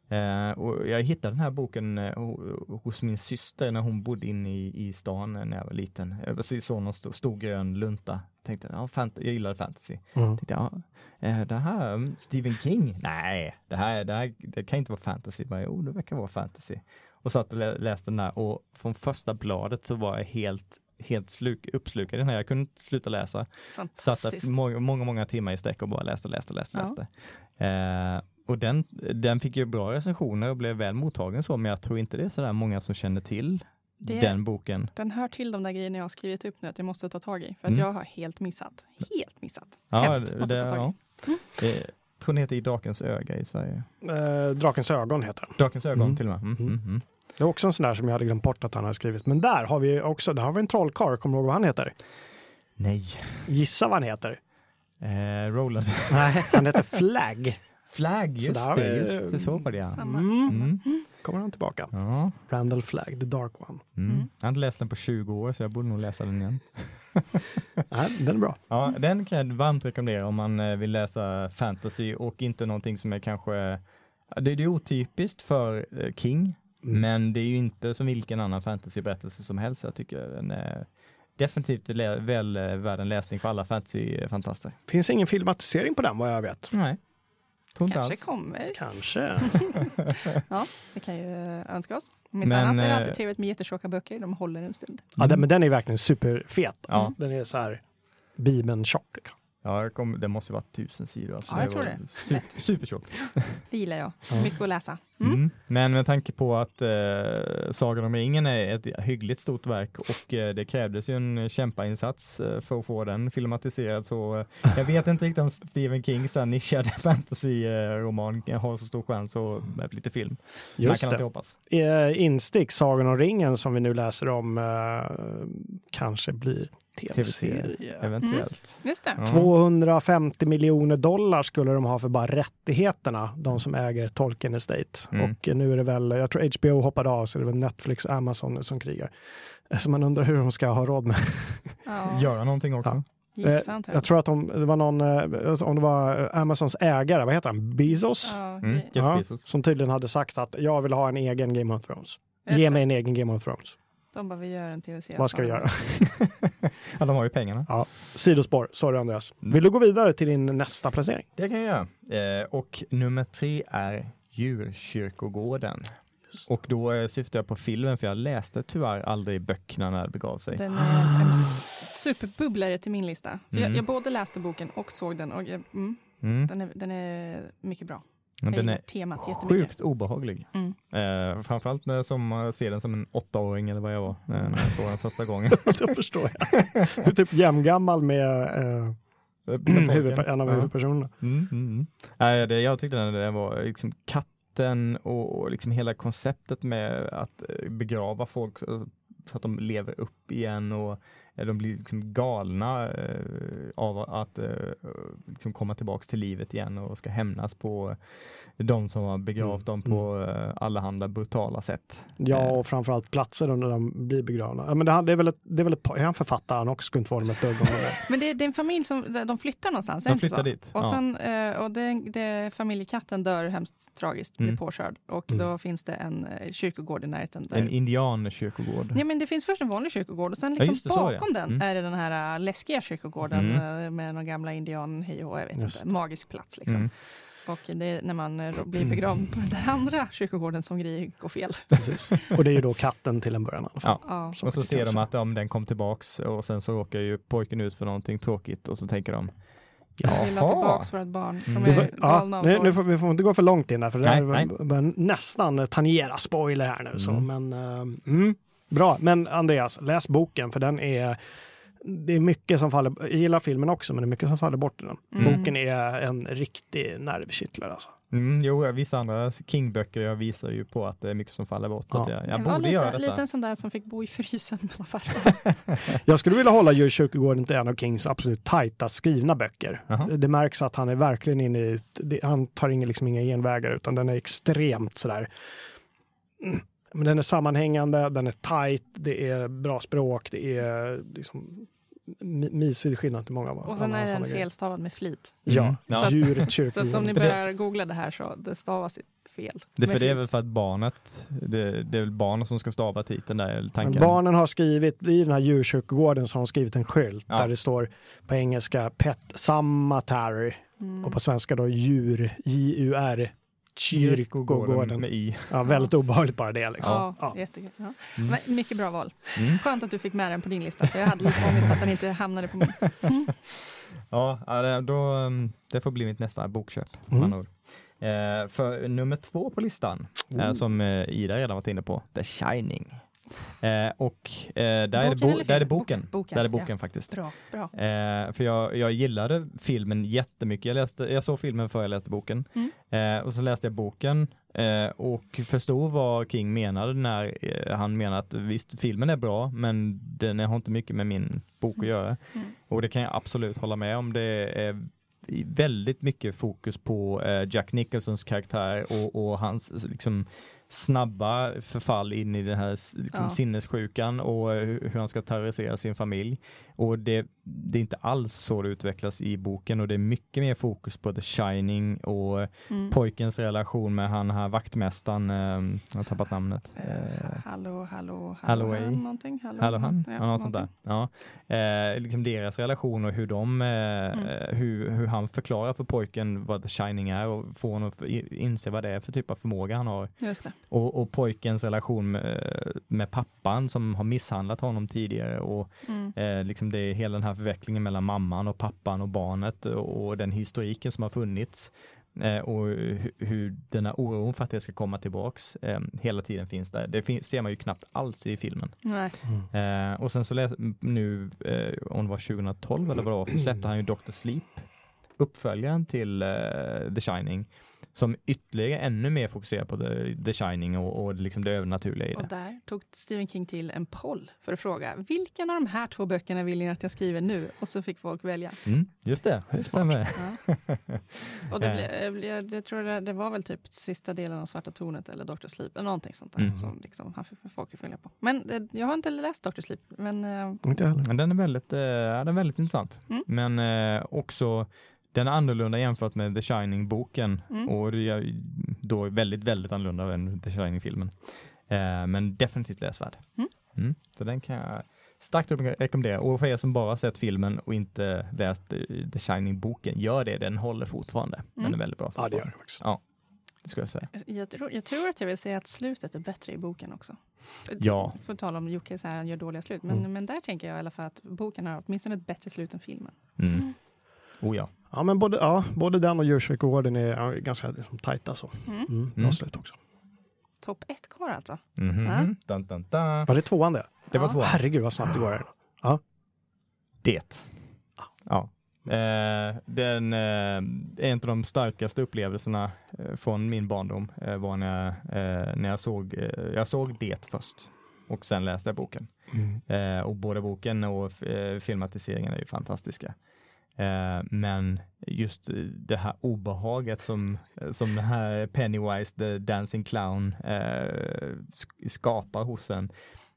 Eh, och jag hittade den här boken eh, ho- hos min syster när hon bodde inne i, i stan när jag var liten. Jag såg någon stor, stor grön lunta. Tänkte, ja, fant- jag gillade fantasy. Mm. Tänkte, ja, det här, mm, Stephen King? Nej, det här, det här det kan inte vara fantasy. Bara, jo, det verkar vara fantasy. Och satt och lä- läste den där och från första bladet så var jag helt, helt sluk, uppslukad i den här. Jag kunde inte sluta läsa. Satt Fantastiskt. många, många, många timmar i sträck och bara läste, läste, läste, Ja. läste. Eh, och den, den fick ju bra recensioner och blev väl mottagen så, men jag tror inte det är sådär många som känner till Det- den boken. Den hör till de där grejerna jag har skrivit upp nu att jag måste ta tag i. För att Mm. jag har helt missat. Helt missat. Ja, Hemskt. det, Måste ta tag i. ja. Mm. Tror den heter I drakens öga i Sverige. Eh, Drakens ögon heter den. Drakens ögon Mm. till och med. Mm, Mm. mm, mm. Det är också en sån där som jag hade glömt bort att han har skrivit. Men där har vi också, där har vi en trollkarl. Kommer du ihåg vad han heter? Nej. Gissa vad han heter? Eh, Roland. Nej, han heter Flag. [LAUGHS] Flag, just där, det. Just det, så var det ja. Samma. Mm. samma. Mm. Kommer han tillbaka. Ja. Randall Flagg, the dark one. Mm. Mm. Jag har inte läst den på 20 år så jag borde nog läsa den igen. [LAUGHS] Nej, den är bra. Ja, den kan jag varmt rekommendera om man eh, vill läsa fantasy och inte någonting som är kanske det, det är otypiskt för eh, King, Mm. men det är ju inte som vilken annan fantasyberättelse som helst. Jag tycker den är definitivt väl eh, värd en läsning för alla fantasyfantaster. Finns ingen filmatisering på den vad jag vet. Nej, tror Kanske alls. kommer. Kanske. [LAUGHS] Ja, det kan ju önska oss. Om inte Men, annat är det eh, alltid trevligt med jättetjocka böcker. De håller en stund. Ja, den, men den är verkligen superfet. Ja. Den är så här Bibeln tjock. Ja, det, kom, det måste ju vara tusen sidor. Alltså. Ja, jag Det tror det. Super, supertjock. Det gillar jag. Ja. Mycket att läsa. Mm. Mm. Men med tanke på att eh, Sagan om ringen är ett hyggligt stort verk och eh, det krävdes ju en kämpainsats eh, för att få den filmatiserad så eh, jag vet inte riktigt om Stephen Kings nischade [LAUGHS] fantasy-roman har så stor chans att bli till film. Man Just kan det. hoppas. Eh, Instick, Sagan om ringen som vi nu läser om eh, kanske blir TV-serie, eventuellt. Just det. Ja. 250 miljoner dollar skulle de ha för bara rättigheterna, de som äger Tolkien Estate. Mm. Och nu är det väl, jag tror HBO hoppade av, så det är väl Netflix och Amazon som krigar. Så man undrar hur de ska ha råd med. Ja, [LAUGHS] Göra någonting också. gissa inte. Jag tror att de, det var någon, eh, om det var Amazons ägare, vad heter han, Bezos? Ja, Mm. det- Jeff Ja, Bezos. som tydligen hade sagt att jag vill ha en egen Game of Thrones. just Ge mig en egen Game of Thrones. De bara, vi gör en tv-serie. Vad ska vi göra? [LAUGHS] [LAUGHS] Ja, de har ju pengarna. Sidospår, sorry Andreas. Mm. Vill du gå vidare till din nästa placering? Det kan jag göra. Eh, och nummer tre är Djurkyrkogården. Och då eh, syftar jag på filmen för jag läste tyvärr aldrig böckerna när det begav sig. Den är en [GASPS] superbubblare till min lista. För Mm. jag, jag både läste boken och såg den och jag, mm, Mm. den, är, den är mycket bra. Jag Den är temat jättemycket. sjukt obehaglig. Mm. Eh, framförallt när som man ser den som en åttaåring eller vad jag var när när jag såg den första gången. [LAUGHS] Då förstår jag. Du är typ jämngammal med eh, huvudper- en av huvudpersonerna. Mm, mm, mm. Nej, det, jag tyckte den, den var liksom katten och, och liksom hela konceptet med att eh, begrava folk så att de lever upp igen och eh, de blir liksom galna eh, av att eh, liksom komma tillbaks till livet igen och ska hämnas på de som har begravt Mm, dem på eh, allehanda brutala sätt. Ja, och framförallt platser där de blir begravna. Ja, men det, det är väl ett, det är väl ett par, är han författaren också? Skulle inte vara med ett dugg om det. Men det, det är en familj som de flyttar någonstans, De flyttar dit. Och, ja. sen, eh, och det, det, familjekatten dör hemskt tragiskt, blir Mm. påkörd. Och Mm. då finns det en kyrkogård i närheten. Där. En indiankyrkogård. Ja, men det finns först en vanlig kyrkogård och sen Ja, liksom är det. Bakom den Mm. är det den här äh, läskiga kyrkogården Mm. äh, med några gamla indian, hej jag vet Just inte, magisk plats liksom. Mm. Och det är när man äh, blir begravd på den där andra kyrkogården som grejer går fel. Precis. Och det är ju då katten till en början i alla fall. Ja. Ja. Och så ser de att om den kom tillbaks och sen så råkar ju pojken ut för någonting tråkigt och så tänker de Vi vill ha Jaha. tillbaks vårt barn. De Mm. Är ja, nu, får, vi får inte gå för långt in där, för det Nej, nej. börjar nästan tangera spoiler här nu. Så, Mm. men, eh, mm, bra, men Andreas, läs boken för den är det är mycket som faller, jag gillar filmen också, men det är mycket som faller bort i den. Mm. Boken är en riktig nervkittlare alltså. Mm, jo, vissa andra King-böcker jag visar ju på att det är mycket som faller bort. Så Ja. att jag, jag Jag var borde göra lite, detta. lite en sån där som fick bo i frysen mellan. [LAUGHS] Jag skulle vilja hålla Djurkyrkogården till en av Kings absolut tajtast skrivna böcker. Jaha. Det märks att han är verkligen inne i, det- han tar inga, liksom inga genvägar utan den är extremt sådär mm, Men den är sammanhängande, den är tight, det är bra språk, det är liksom mi- milsvid skillnad till många av Och sen är den felstavad med flit. Ja, Mm. Ja. djuret Så att om ni börjar googla det här så det stavas fel. Det, för det är väl för att barnet, det, det är väl barnet som ska stava titeln där, eller Men tanken. barnen har skrivit, i den här djurkyrkogården så har de skrivit en skylt Ja. där det står på engelska Pet Cemetery Mm. och på svenska då djur, J-U-R, kyrkogården. med i. Ja, väldigt obehagligt bara det liksom. Ja, Ja. jättekul. Ja. Mm. Men Mycket bra val. Mm. Skönt att du fick med den på din lista, för jag hade lite ångest att den inte hamnade på min. [LAUGHS] Ja, ja, det- då, um, det får bli mitt nästa bokköp. Mm. Eh, för nummer två på listan, eh, Oh. som eh, Ida redan varit inne på, The Shining. Eh, och eh, där, är det Boken bo- där är det boken. Boken, boken, Där är det ja. boken faktiskt. Bra, bra. Eh, för jag, jag gillade filmen jättemycket. Jag, läste, jag såg filmen före jag läste boken. Mm. Eh, och så läste jag boken eh, och förstod vad King menade när eh, han menade att visst, filmen är bra, men den har inte mycket med min bok att göra. Mm. Och det kan jag absolut hålla med om. Det är väldigt mycket fokus på Jack Nicholsons karaktär och, och hans liksom, snabba förfall in i den här liksom, Ja. sinnessjukan och eh, hur han ska terrorisera sin familj. Och det, det är inte alls så det utvecklas i boken och det är mycket mer fokus på The Shining och Mm. pojkens relation med han här vaktmästaren, eh, jag har tappat namnet. Eh, hallå, hallå, han, någonting? Hallå, Hallå han? Ja, Ja, något sånt där. Ja. Eh, liksom deras relation och hur de, eh, Mm. hur, hur han förklarar för pojken vad The Shining är och får honom att inse vad det är för typ av förmåga han har. Just det. Och, och pojkens relation med, med pappan som har misshandlat honom tidigare och Mm. eh, liksom det är hela den här förvecklingen mellan mamman och pappan och barnet och, den historiken som har funnits. Eh, och hu- hur den här oron för att det ska komma tillbaks eh, hela tiden finns där. Det fin- ser man ju knappt alls i filmen. Mm. Eh, och sen så läs, nu, eh, om det var 2012 eller vad det var, så släppte han ju Dr. Sleep, uppföljaren till eh, The Shining, som ytterligare ännu mer fokuserar på The, The Shining och, och liksom det övernaturliga i Och det. där tog Stephen King till en poll för att fråga vilken av de här två böckerna vill ni att jag skriver nu? Och så fick folk välja. Mm, just det, Det är det stämmer. Ja. [LAUGHS] Och det, blev, jag, jag tror det, det var väl typ sista delen av Svarta tornet eller Dr. Sleep eller någonting sånt där Mm. som liksom, han fick folk att följa på. Men eh, jag har inte läst Dr. Sleep, men eh, Inte jag heller. Men den är väldigt, ja, den är väldigt intressant. Mm. Men eh, också den är annorlunda jämfört med The Shining-boken Mm. och då väldigt, väldigt annorlunda än The Shining-filmen. Eh, men definitivt läsvärd. Mm. Mm. Så den kan jag starkt rekommendera. Och för er som bara sett filmen och inte läst eh, The Shining-boken, gör det. Den håller fortfarande. Den Mm. är väldigt bra. Ja, det gör fortfarande. det faktiskt. Det skulle jag säga. jag tror, jag tror att jag vill säga att slutet är bättre i boken också. Ja. För att tala om Jocke, så här, han gör dåliga slut. Men, Mm. men där tänker jag i alla fall att boken har åtminstone ett bättre slut än filmen. Mm. Oh ja. Ja, men både, ja, både den och djurkyrkogården är ja, ganska liksom, tajta så. Mm. Mm, bra Mm. slut också. Topp ett kvar alltså. Mhm. Ja. Dun, dun, dun. Var det tvåan det? Det var Ja. två. Herregud vad snabbt det går. här. Det. Ja. Eh, den, eh, en av de starkaste upplevelserna eh, från min barndom eh, var när, eh, när jag såg, eh, jag såg det först och sen läste jag boken. Mm. Eh, och både boken och eh, filmatiseringen är ju fantastiska. Eh, men just eh, det här obehaget som, eh, som den här Pennywise, the dancing clown, sk- skapar hos en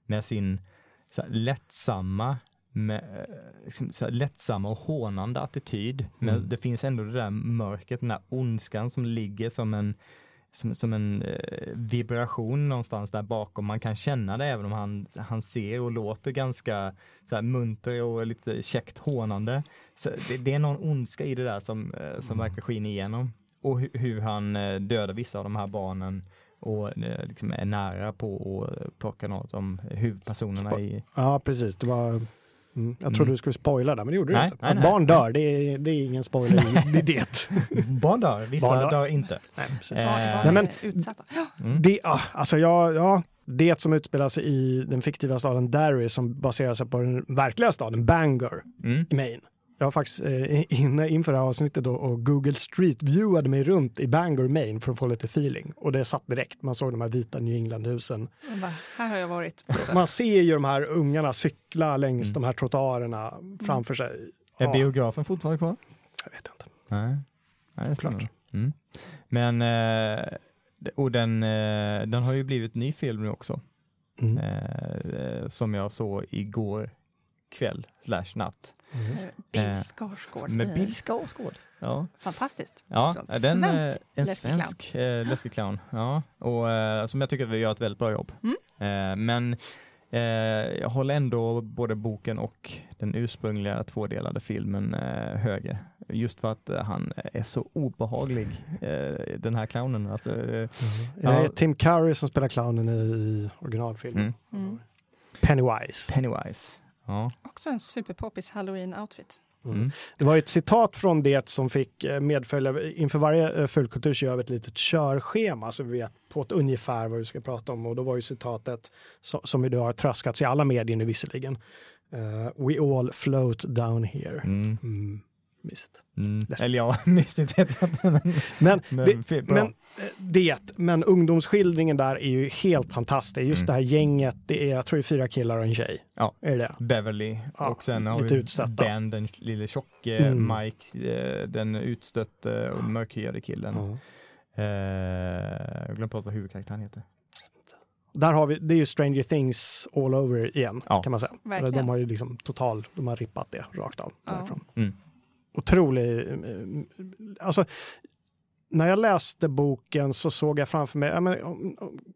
med sin så här, lättsamma med, liksom, så här, lättsamma och hånande attityd. Men Mm. det finns ändå det där mörkret, den där ondskan som ligger som en som, som en eh, vibration någonstans där bakom. Man kan känna det även om han, han ser och låter ganska så här, munter och lite käckt hånande. Så det, det är någon ondska i det där som, eh, som Mm. verkar skina igenom. Och hu, hur han eh, dödar vissa av de här barnen och eh, liksom är nära på att plocka något om huvudpersonerna i... Ja, precis. Det var, mm, jag trodde Mm. du skulle spoila där, men det gjorde Nej, du inte. nej, nej. barn dör, det är, det är ingen spoiler. det är det. [LAUGHS] Barn dör, vissa Barn dör. dör inte. Nej, precis. Eh, Barn men- utsatta. Mm. Det, alltså ja, ja, det som utspelar sig i den fiktiva staden Derry som baserar sig på den verkliga staden Bangor Mm. i Maine. Jag var faktiskt eh, inne inför det här avsnittet då och Google Street viewade mig runt i Bangor, Maine för att få lite feeling. Och det satt direkt. Man såg de här vita New England-husen. Här har jag varit. [LAUGHS] Man ser ju de här ungarna cykla längs Mm. de här trottoarerna framför sig. Är Ja, biografen fortfarande kvar? jag vet inte. Nej, Nej det Klart. stämmer. Mm. Men eh, och den, eh, den har ju blivit ny film nu också. Mm. Eh, som jag såg igår kväll slash natt. Mm. Eh, Bill Eh, Skarsgård. Med Eh, Bill Skarsgård. Ja, Fantastiskt. ja En den, svensk eh, en svensk eh, läskig clown. Ja, och eh, som jag tycker vi gör ett väldigt bra jobb. Mm. Eh, men eh, jag håller ändå både boken och den ursprungliga tvådelade filmen eh, högre. Just för att eh, han är så obehaglig, eh, den här clownen. Alltså, eh, Det Ja. är Tim Curry som spelar clownen i originalfilmen. mm. Mm. Pennywise. Pennywise. Ja. Också en superpoppis halloween-outfit. Mm. Det var ett citat från det som fick eh, medfölja. Inför varje eh, fullkultur så gör vi ett litet körschema så vi vet på ett ungefär vad vi ska prata om. Och då var ju citatet so- som idag har tröskats i alla medier nu visserligen. Eh, We all float down here. Mm. Mm. Mysigt. Mm. Eller ja, [LAUGHS] mysigt vet jag inte. Men, Men, [LAUGHS] men, det, men eh, det, men ungdomsskildringen där är ju helt fantastisk. Just Mm. det här gänget, det är, jag tror det är fyra killar och en tjej. Ja. Är det det? Beverly Ja, och sen har lite vi utstötta. Ben, den lille tjocke, Mm. Mike, eh, den utstötte och mörkhyade killen. Ja. Eh, jag glömde bort vad huvudkaraktären heter. Där har vi, det är ju Stranger Things all over igen Ja. kan man säga. Verkligen. De har ju liksom total, de har rippat det rakt av. Ja. därifrån. Mm. Otrolig, eh, alltså när jag läste boken så såg jag framför mig, jag men,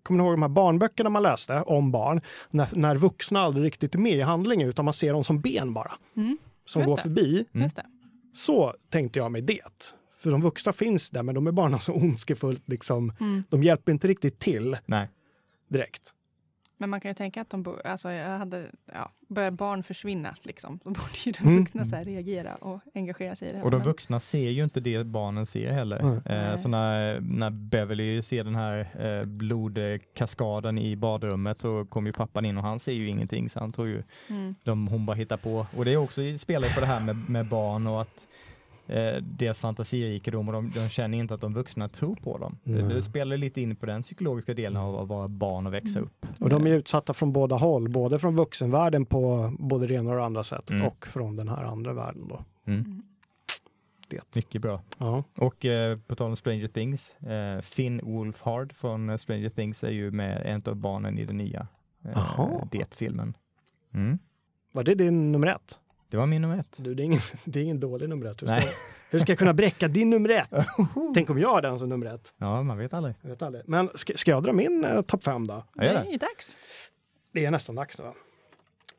kommer ni ihåg de här barnböckerna man läste om barn? När, när vuxna aldrig riktigt är med i handlingen utan man ser dem som ben bara, Mm. som Just går det. förbi. Mm. Just det. Så tänkte jag mig det. För de vuxna finns där men de är bara så ondskefullt liksom, Mm. de hjälper inte riktigt till Nej. direkt. Men man kan ju tänka att de bo, alltså jag hade, ja, börjar barn försvinna liksom. Då borde ju de Mm. vuxna så här reagera och engagera sig i det. här. Och de Men- vuxna ser ju inte det barnen ser heller. Nej. Eh, så när, när Beverly ser den här eh, blodkaskaden i badrummet så kommer ju pappan in och han ser ju ingenting så han tror ju Mm. de, hon bara hittar på. Och det är också spelar ju på det här med, med barn och att eh, deras fantasirikedom och de, de känner inte att de vuxna tror på dem. Det, det spelar lite in på den psykologiska delen av att vara barn och växa upp. Och de är utsatta från båda håll, både från vuxenvärlden på både det ena och det andra sättet Mm. och från den här andra världen. Då. Mm. Det. Mycket bra. Ja. Och eh, på tal om Stranger Things, eh, Finn Wolfhard från eh, Stranger Things är ju med en av barnen i den nya eh, Det-filmen. Mm. Var det din nummer ett? Det var min nummer ett. Du, det, är ingen, [LAUGHS] det är ingen dålig nummer ett. Hur ska, Nej. hur ska jag kunna bräcka din nummer ett? [LAUGHS] Tänk om jag har den som nummer ett. Ja, man vet aldrig. Jag vet aldrig. Men ska, ska jag dra min eh, topp fem då? Gör Det är dags. Det är nästan dags nu. va?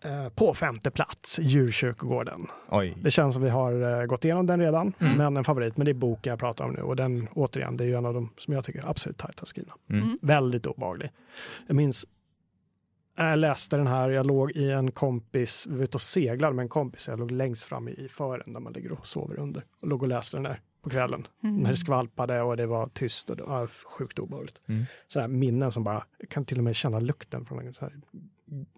Eh, på femte plats, Djurkyrkogården. Oj. Det känns som vi har eh, gått igenom den redan, Mm. men en favorit. Men det är boken jag pratar om nu och den återigen, det är ju en av de som jag tycker är absolut tajtast skrivna. Mm. Mm. Väldigt obehaglig. Jag minns, jag läste den här, jag låg i en kompis, vi var ute och seglade med en kompis, jag låg längst fram i, fören där man ligger och sover under. Och låg och läste den där på kvällen. Mm. När det skvalpade och det var tyst och det var sjukt obehagligt. Mm. Sådana här minnen som bara, jag kan till och med känna lukten från så här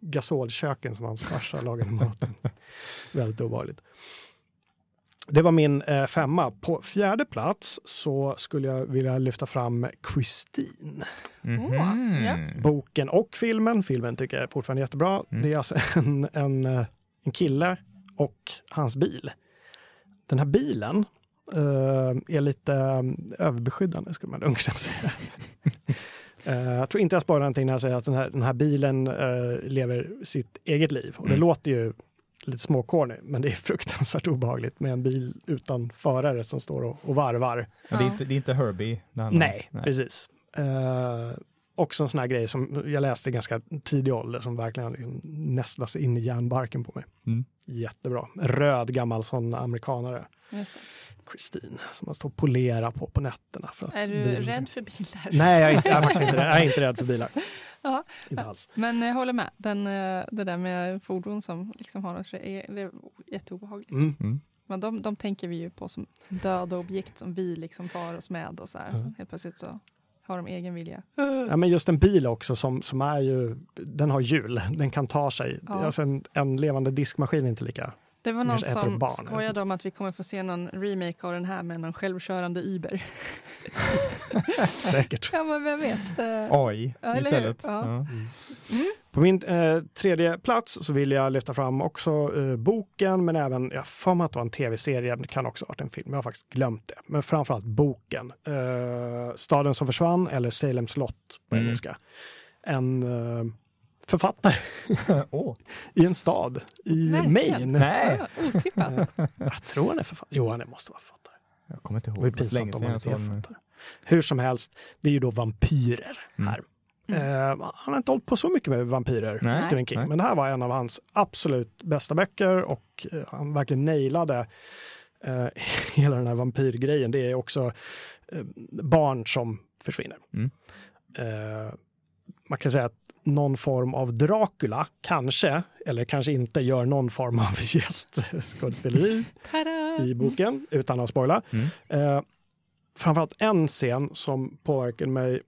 gasolköken som hans farsa lagade maten. [LAUGHS] Väldigt obehagligt. Det var min eh, femma. På fjärde plats så skulle jag vilja lyfta fram Christine. Mhm. Åh, ja. Boken och filmen. Filmen tycker jag är fortfarande jättebra. Mm. Det är alltså [LAUGHS] en, en, eh, en kille och hans bil. Den här bilen eh, är lite eh, överbeskyddande skulle man lugnt kunna säga. [LAUGHS] Eh, jag tror inte jag sparar någonting när jag säger att den här, den här bilen eh, lever sitt eget liv. Och det Mm. låter ju lite småcorny, men det är [LAUGHS] fruktansvärt obehagligt med en bil utan förare som står och, och varvar. Ja, det, är inte, det är inte Herbie om. Nej, precis. Uh, också en sån här grej som jag läste i ganska tidig ålder som verkligen liksom nästlar sig in i hjärnbarken på mig. Mm. Jättebra. Röd gammal sån amerikanare. Christine, som man står och polerar på på nätterna. För att Är du bilen- rädd för bilar? Nej, jag är, inte, jag är faktiskt inte, rädd. jag är inte rädd för bilar. Ja. Inte alls. Men jag håller med. Den, eh, det där med fordon som liksom har oss är, det är jätteobehagligt. Mm. Mm. Men de, de tänker vi ju på som döda objekt som vi liksom tar oss med och så här. Mm. Helt plötsligt så har de egen vilja. Ja, men just en bil också som, som är ju, den har hjul, den kan ta sig. Ja. Alltså en, en levande diskmaskin är inte lika Det var någon som barn, skojade om att vi kommer få se någon remake av den här med någon självkörande Uber. [LAUGHS] Säkert. ja, men vem vet? Eh, AI Ja, istället. Ja. Ja. På min eh, tredje plats så vill jag lyfta fram också eh, boken, men även, jag får mig att det var en tv-serie, det kan också ha varit en film, jag har faktiskt glömt det. Men framförallt boken. Eh, Staden som försvann, eller Salem slott på Mm. engelska. En eh, författare [LAUGHS] Åh, i en stad i Verkligen. Maine. Nej. ja, otippat. [LAUGHS] Jag tror han är författare. Jo, han är- måste vara författare. jag kommer inte ihåg. Det länge pinsamt om han inte är författare. Hur som helst, det är ju då vampyrer Mm. här. Eh, han har inte hållit på så mycket med vampyrer, Nej, Stephen King, nej. men det här var en av hans absolut bästa böcker och eh, han verkligen nailade eh, [LAUGHS] hela den här vampyrgrejen. Det är också barn som försvinner. Mm. Man kan säga att någon form av Dracula kanske, eller kanske inte, gör någon form av [LAUGHS] gästskådespeleri i boken utan att spoila. Mm. Eh, framförallt en scen som påverkade mig.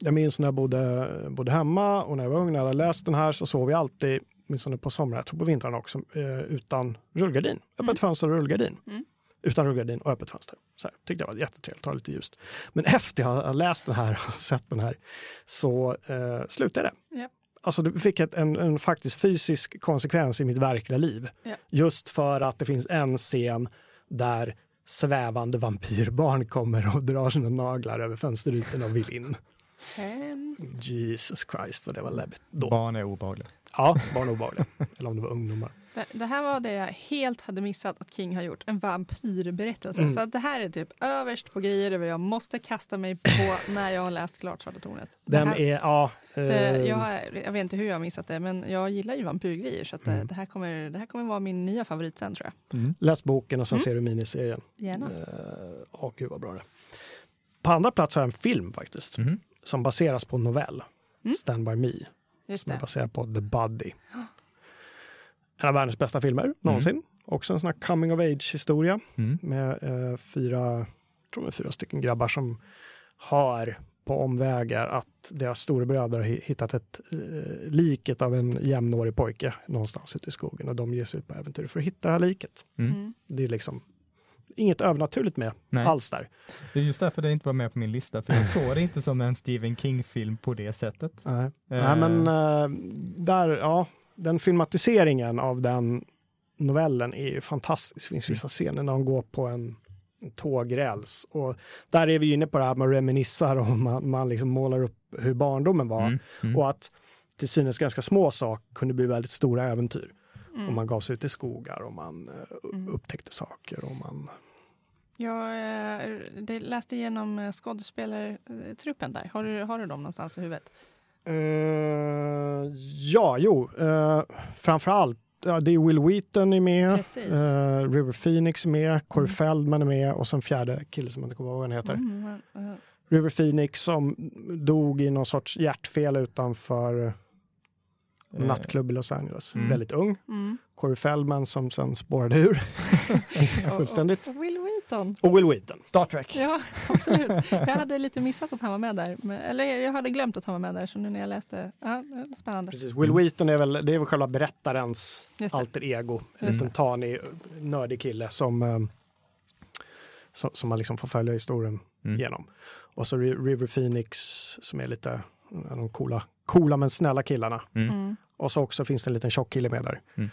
Jag minns när jag bodde, bodde hemma och när jag var ung, när jag hade läst den här så sov vi alltid, åtminstone på somrarna, jag tror på vintrarna också, eh, utan rullgardin. Öppet Mm. fönster och rullgardin. Mm. Utan rullgardin och öppet fönster. Så här, tyckte jag var jättetrevligt, ha lite ljust. Men efter jag har läst den här och sett den här så eh, slutade det. Ja. Alltså det fick ett, en, en faktiskt fysisk konsekvens i mitt verkliga liv. Ja. Just för att det finns en scen där svävande vampyrbarn kommer och drar sina naglar över fönsterrutorna och vill in. Hemskt. Jesus Christ vad det var läbbigt då. Barn är obehagliga. Ja, barn och obehagliga. Eller om det var ungdomar. Det, här var det jag helt hade missat att King har gjort, en vampyrberättelse. Mm. Så att det här är typ överst på grejer över jag måste kasta mig på [LAUGHS] när jag har läst klart Svarta tornet. Det Den här- är, ja. det, eh, jag, jag vet inte hur jag har missat det, men jag gillar ju vampyrgrejer så att det, Mm. det, här kommer, det här kommer vara min nya favorit sen tror jag. Mm. Läs boken och sen Mm. ser du miniserien. Gärna. Eh, Åh, gud vad bra det. På andra plats har jag en film faktiskt. Mhm. Som baseras på en novell. Mm. Stand by me. Just Som är baserad på The Buddy. [GASPS] En av världens bästa filmer någonsin. Också en sån här coming of age historia. Mm. Med eh, fyra, jag tror är fyra stycken grabbar som har på omvägar att deras storebröder har hi- hittat ett eh, liket av en jämnårig pojke någonstans ute i skogen och de ger sig ut på äventyr för att hitta det här liket. Mm. Mm. Det är liksom inget övernaturligt med Nej. alls där. Det är just därför det inte var med på min lista, för jag [LAUGHS] såg det inte som en Stephen King-film på det sättet. Nej, Eh. Nej men eh, där, ja, den filmatiseringen av den novellen är ju fantastisk. Det finns vissa scener när de går på en, tågräls och där är vi inne på det här med reminissar och [LAUGHS] man, man liksom målar upp hur barndomen var Mm. Mm. och att till synes ganska små saker kunde bli väldigt stora äventyr. Mm. Och man gav sig ut i skogar och man eh, Mm. upptäckte saker och man... Jag eh, det läste igenom eh, skådespelartruppen där. Har du, har du dem någonstans i huvudet? Eh, ja, jo, uh, framförallt Ja, det är Will Wheaton är med, eh, River Phoenix är med, Corey Mm. Feldman är med och sen fjärde kille som jag inte kommer ihåg vad han heter. Mm, eh, River Phoenix som dog i någon sorts hjärtfel utanför en Eh, nattklubb i Los Angeles. Mm. Väldigt ung. mm. Corey Feldman som sen spårade ur [LAUGHS] fullständigt. Och, och Will Wheaton. Och Will Wheaton. Star Trek. Ja, [LAUGHS] absolut. Jag hade lite missat att han var med där. Men, eller jag hade glömt att han var med där, så nu när jag läste, ja, det är spännande. Precis. Will Wheaton är väl, det är väl själva berättarens alter ego. En Just liten tanig, nördig kille som, eh, som, som man liksom får följa historien Mm. genom. Och så Ri- River Phoenix som är lite de coola, coola men snälla killarna. Mm. Mm. Och så också finns det en liten tjock kille med där. Mm.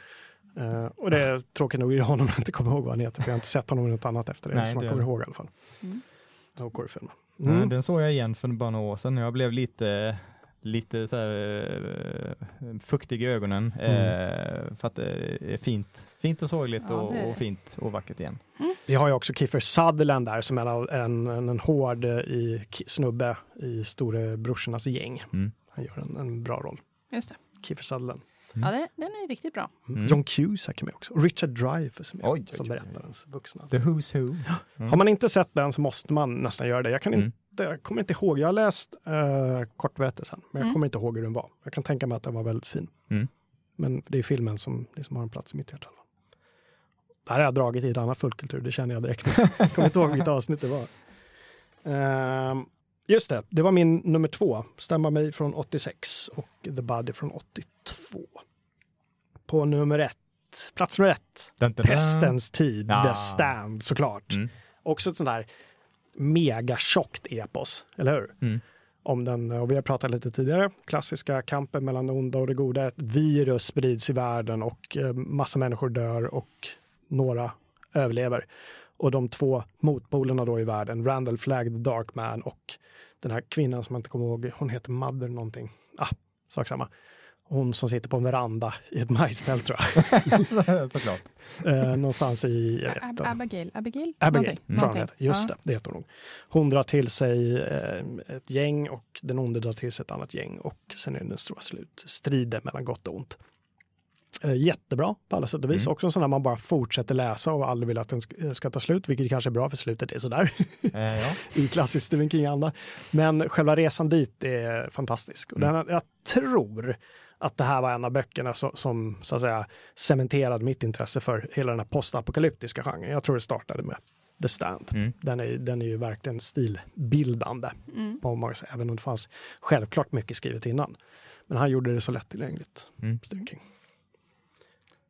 Eh, och det är tråkigt nog honom att [LAUGHS] jag inte kommer ihåg vad han heter, för jag har inte sett honom i något annat efter det, Nej, som det man kommer ihåg i alla fall. Mm. Feldman. Ja, Mm. den såg jag igen för bara några år sedan. Jag blev lite, lite så här, eh, fuktig i ögonen. Eh, för att det är fint, fint och sorgligt Ja, och, och fint och vackert igen. Vi har ju också Kiefer Sutherland där som är en, en, en, hård i, snubbe i storebrorsornas gäng. Mm. Han gör en, en bra roll. Just det. Kiefer Sutherland. Mm. Ja, den är riktigt bra. Mm. John Cusack är med också. Richard Dreyfuss är med Oj, oj, som berättarens vuxna. The Who's Who. Mm. Har man inte sett den så måste man nästan göra det. Jag, kan Mm. inte, jag kommer inte ihåg, jag har läst uh, kortberättelsen, men jag Mm. kommer inte ihåg hur den var. Jag kan tänka mig att den var väldigt fin. Mm. Men det är filmen som liksom har en plats i mitt hjärta. Det här har jag dragit i ett annat fullkultur, det känner jag direkt. jag kommer inte ihåg vilket avsnitt det var. [LAUGHS] Ehm, just det, det var min nummer två. Stämma mig från 86 och The Buddy från 82. På nummer ett. Plats nummer ett. Dun, dun, dun. Pestens tid, Ja. The Stand såklart. Mm. Också ett sånt där megatjockt epos, eller hur? Mm. Om den, och vi har pratat lite tidigare, klassiska kampen mellan det onda och det goda. Ett virus sprids i världen och eh, massa människor dör och några överlever. Och de två motpolerna då i världen, Randall Flagg, the Dark Man och den här kvinnan som jag inte kommer ihåg, hon heter Mother någonting. Ah, sak samma. Hon som sitter på en veranda i ett [LAUGHS] majsfält tror jag. [LAUGHS] Såklart. eh, någonstans i, jag vet Ab-. Abigail? Abigail? Abigail, Någonting. tror jag. Just Ja. det, det heter hon nog. Hon drar till sig eh, ett gäng och den onde drar till sig ett annat gäng och sen är det den stora slut, striden mellan gott och ont. Eh, jättebra på alla sätt och vis. Mm. Också en sån där man bara fortsätter läsa och aldrig vill att den ska, ta slut, vilket kanske är bra för slutet är sådär Eh, ja. [LAUGHS] i klassisk Stephen King-anda. Men själva resan dit är fantastisk. Och den, jag tror att det här var en av böckerna som, som så att säga cementerade mitt intresse för hela den här postapokalyptiska genren. Jag tror det startade med The Stand. Mm. Den är, den är ju verkligen stilbildande Mm. på många sätt, även om det fanns självklart mycket skrivet innan. Men han gjorde det så lättillgängligt, Mm. Stephen King.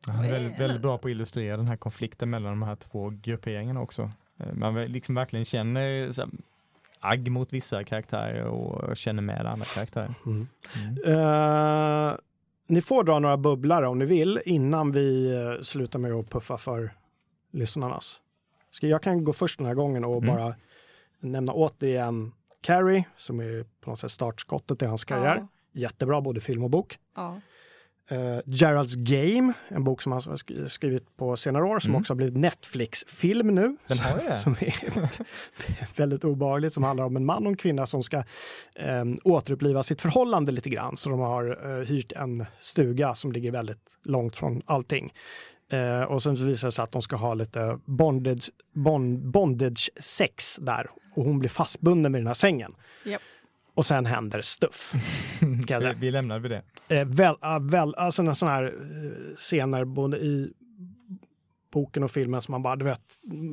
Han är väldigt, väldigt bra på att illustrera den här konflikten mellan de här två grupperingarna också. Eh, Man liksom verkligen känner så här, agg mot vissa karaktärer och känner med andra karaktärer. Mm. Mm. Eh, ni får dra några bubblare om ni vill innan vi eh, slutar med att puffa för lyssnarnas. Ska, jag kan gå först den här gången och Mm. bara nämna återigen Carrie som är på något sätt startskottet i hans karriär. Ja. Jättebra, både film och bok. Ja. Uh, Gerald's Game, en bok som han har sk- skrivit på senare år som Mm. också har blivit Netflix-film nu. Den har det. [LAUGHS] Som är [LAUGHS] väldigt obehagligt, som handlar om en man och en kvinna som ska um, återuppliva sitt förhållande lite grann. Så de har uh, hyrt en stuga som ligger väldigt långt från allting. Eh, och sen så visar det sig att de ska ha lite bondage, bond, bondage sex där och hon blir fastbunden med den här sängen. Japp. Och sen händer stuff. Kan jag vi, [LAUGHS] säga. vi lämnar vid det. Eh, väl, ah, väl, alltså en sån här eh, scener både i boken och filmen som man bara, du vet,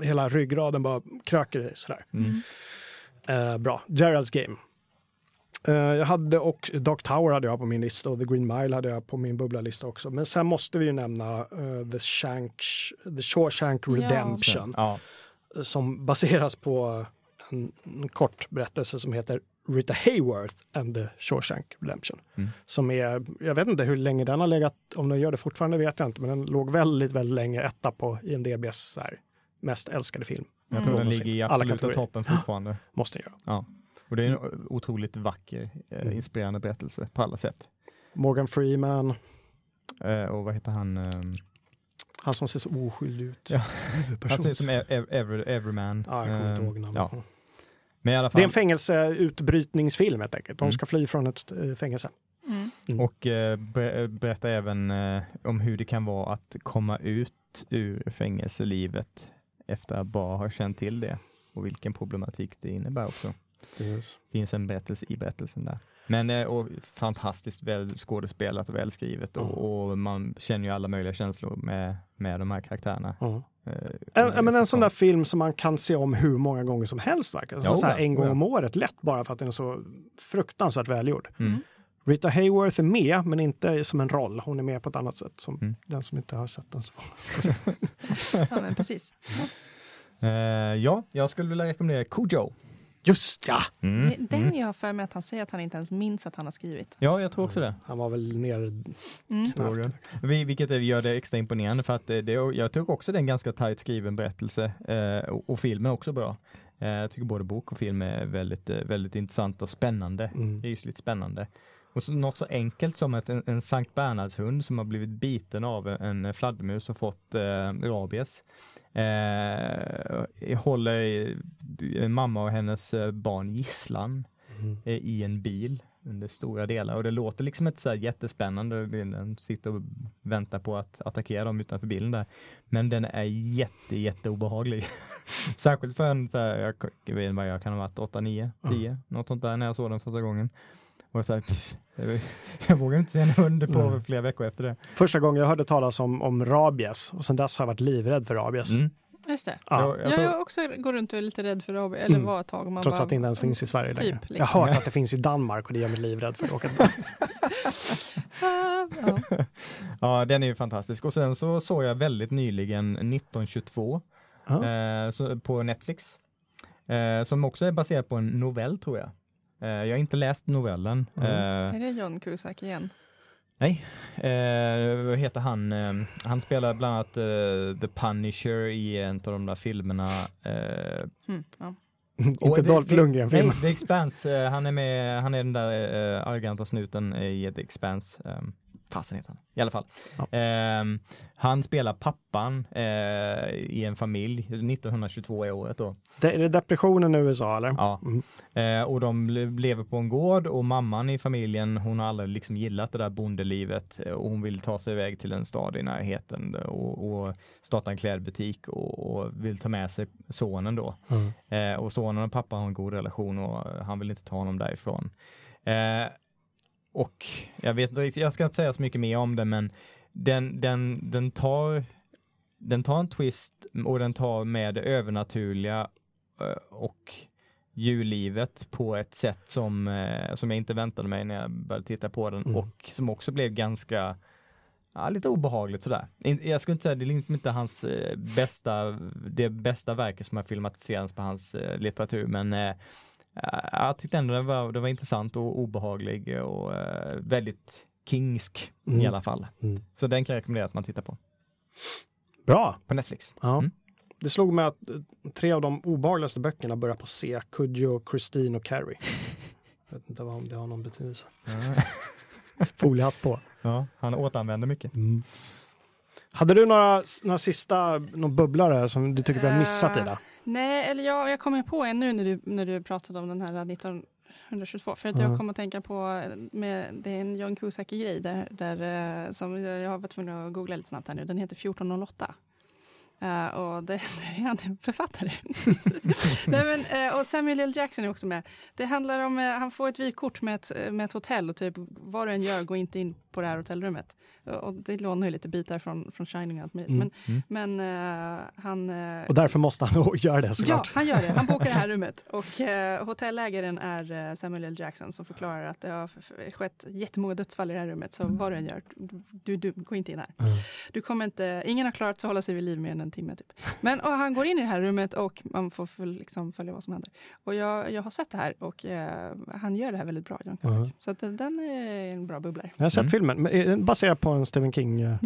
hela ryggraden bara kröker i sådär. Mm. Eh, bra. Gerald's Game. Eh, jag hade och Dark Tower hade jag på min lista och The Green Mile hade jag på min bubblalista också. Men sen måste vi ju nämna eh, The, Shank, The Shawshank. Redemption Ja. som baseras på en, en kort berättelse som heter Rita Hayworth and the Shawshank Redemption. Mm. Som är, jag vet inte hur länge den har legat, om den gör det fortfarande vet jag inte, men den låg väldigt, väldigt länge etta på IMDBs så här, mest älskade film. Jag Mm. tror den ligger i absoluta toppen fortfarande. Måste den göra. Och det är en otroligt vacker, eh, Mm. inspirerande berättelse på alla sätt. Morgan Freeman, Eh, och vad heter han? ehm, han som ser så oskyldig ut. Ja. [LAUGHS] Han ser ut som ev- ev- Everyman. Ja, jag kommer inte Ehm, ihåg namnet. ja. Men i alla Det är fall. en fängelseutbrytningsfilm helt enkelt. De Mm. ska fly från ett eh, fängelse. Mm. Och eh, ber- berätta även eh, om hur det kan vara att komma ut ur fängelselivet efter att bara ha känt till det och vilken problematik det innebär också. Precis. finns en berättelse i berättelsen där. Men eh, och fantastiskt väl skådespelat och välskrivet Ja. och, och man känner ju alla möjliga känslor med, med de här karaktärerna. Ja. Eh, En, men en sån så- där film som man kan se om hur många gånger som helst verkar det som. Jo, så här ja. En gång Ja. om året lätt bara för att den är så fruktansvärt välgjord. Mm. Rita Hayworth är med, men inte som en roll. Hon är med på ett annat sätt. Som Mm. Den som inte har sett den. så- Ja, men precis. [LAUGHS] Eh, ja, jag skulle vilja rekommendera Cujo. Just ja! Mm. Det- Den Mm. jag har för mig att han säger att han inte ens minns att han har skrivit. Ja, jag tror också det. Han var väl ner Mm. Vi- Vilket gör det extra imponerande för att det, det, jag tycker också det är en ganska tajt skriven berättelse eh, och, och filmen är också bra. Eh, jag tycker både bok och film är väldigt, eh, väldigt intressant och spännande. Mm. Rysligt spännande. Och så, något så enkelt som att en, en Sankt Bernhardshund som har blivit biten av en fladdermus och fått eh, rabies. Eh, håller en mamma och hennes eh, barn gisslan Mm. eh, i en bil under stora delar och det låter liksom inte så jättespännande. Den sitter och väntar på att attackera dem utanför bilen där. Men den är jätte, jätte obehaglig. [LAUGHS] Särskilt för en så här, jag, jag vet inte vad jag kan ha varit, 8, 9, 10, något sånt där när jag såg den första gången. Och så här, pff, jag, jag vågar inte se en hund på Nej. flera veckor efter det. Första gången jag hörde talas om, om rabies och sen dess har jag varit livrädd för rabies. Mm. Just det. Ja, Jag- jag Jag, jag också går runt och är lite rädd för det, eller Mm. var ett tag. Man trots bara, att det inte ens finns i Sverige längre. Typ, Jag liksom. har hört att det finns i Danmark och det gör mig livrädd för att åka [LAUGHS] dit. Ah, ja. [LAUGHS] Ja, den är ju fantastisk. Och sen så såg jag väldigt nyligen 1922 Ja. eh, så, på Netflix. Eh, som också är baserad på en novell tror jag. Eh, jag har inte läst novellen. Mm. Eh, Är det John Cusack igen? Eh, vad heter han? Eh, han spelar bland annat eh, The Punisher i en av de där filmerna. Eh, Mm, ja. [LAUGHS] inte Dolph The- Lundgren-filmen. Nej, The Expanse. Eh, han är med, han är den där eh, arroganta snuten i The Expanse. Fasen heter han. I alla fall. Ja. Eh, han spelar pappan eh, i en familj. 1922 är året då. Det, är det depressionen i USA eller? Ja. Mm. Eh, och de le- lever på en gård och mamman i familjen hon har aldrig liksom gillat det där bondelivet eh, och hon vill ta sig iväg till en stad i närheten och, och starta en klädbutik och, och vill ta med sig sonen då. Mm. Eh, och sonen och pappa har en god relation och eh, han vill inte ta honom därifrån. Eh, och jag vet inte riktigt, jag ska inte säga så mycket mer om det men den, den, den tar den tar en twist och den tar med det övernaturliga eh, och djurlivet på ett sätt som, eh, som jag inte väntade mig när jag började titta på den Mm. och som också blev ganska Ja, lite obehagligt sådär. Jag skulle inte säga det är liksom inte hans eh, bästa, det bästa verket som har filmatiserats på hans litteratur, men jag tyckte ändå det var, det var intressant och obehaglig och eh, väldigt kingsk Mm. i alla fall. Mm. Så den kan jag rekommendera att man tittar på, Bra. på Netflix. Ja. Mm. Det slog mig att eh, tre av de obehagligaste böckerna börjar på C. Cujo, Christine och Carrie. [LAUGHS] Jag vet inte om det har någon betydelse. [LAUGHS] Foliehatt på. Ja, han återanvänder mycket. Hade du några, några sista någon bubblare som du tycker vi har missat Eh, Ida? Nej, eller jag, jag kommer på en nu när du, när du pratade om den här 1922. För att Ja. jag kommer att tänka på, med, det är en John Cusack-grej där, där, eh, som jag har varit tvungen att googla lite snabbt här nu. Den heter 1408. Eh, och det, [LAUGHS] det är han en författare. [LAUGHS] Nej, men, eh, och Samuel L. Jackson är också med. Det handlar om, eh, han får ett vykort med ett, med ett hotell och typ vad du än gör, gå inte in på det här hotellrummet. Och, det lånar ju lite bitar från, från Shining och allt möjligt. Mm. Men, Mm. men han... Och därför måste han [LAUGHS] göra det Ja, såklart. han gör det. Han bokar det här rummet. Och hotellägaren är Samuel L. Jackson som förklarar att det har skett jättemånga dödsfall i det här rummet. Så vad du än gör, du, du går inte in här. Mm. Du kommer inte, ingen har klarat sig att hålla sig vid liv mer än en timme. Typ. Men och han går in i det här rummet och man får liksom, följa vad som händer. Och jag, jag har sett det här och eh, han gör det här väldigt bra, John Cusack. Mhm. Så att, eh, den är en bra bubblare. Jag har sett Mm. filmen, men är den baserad på en Stephen King-novell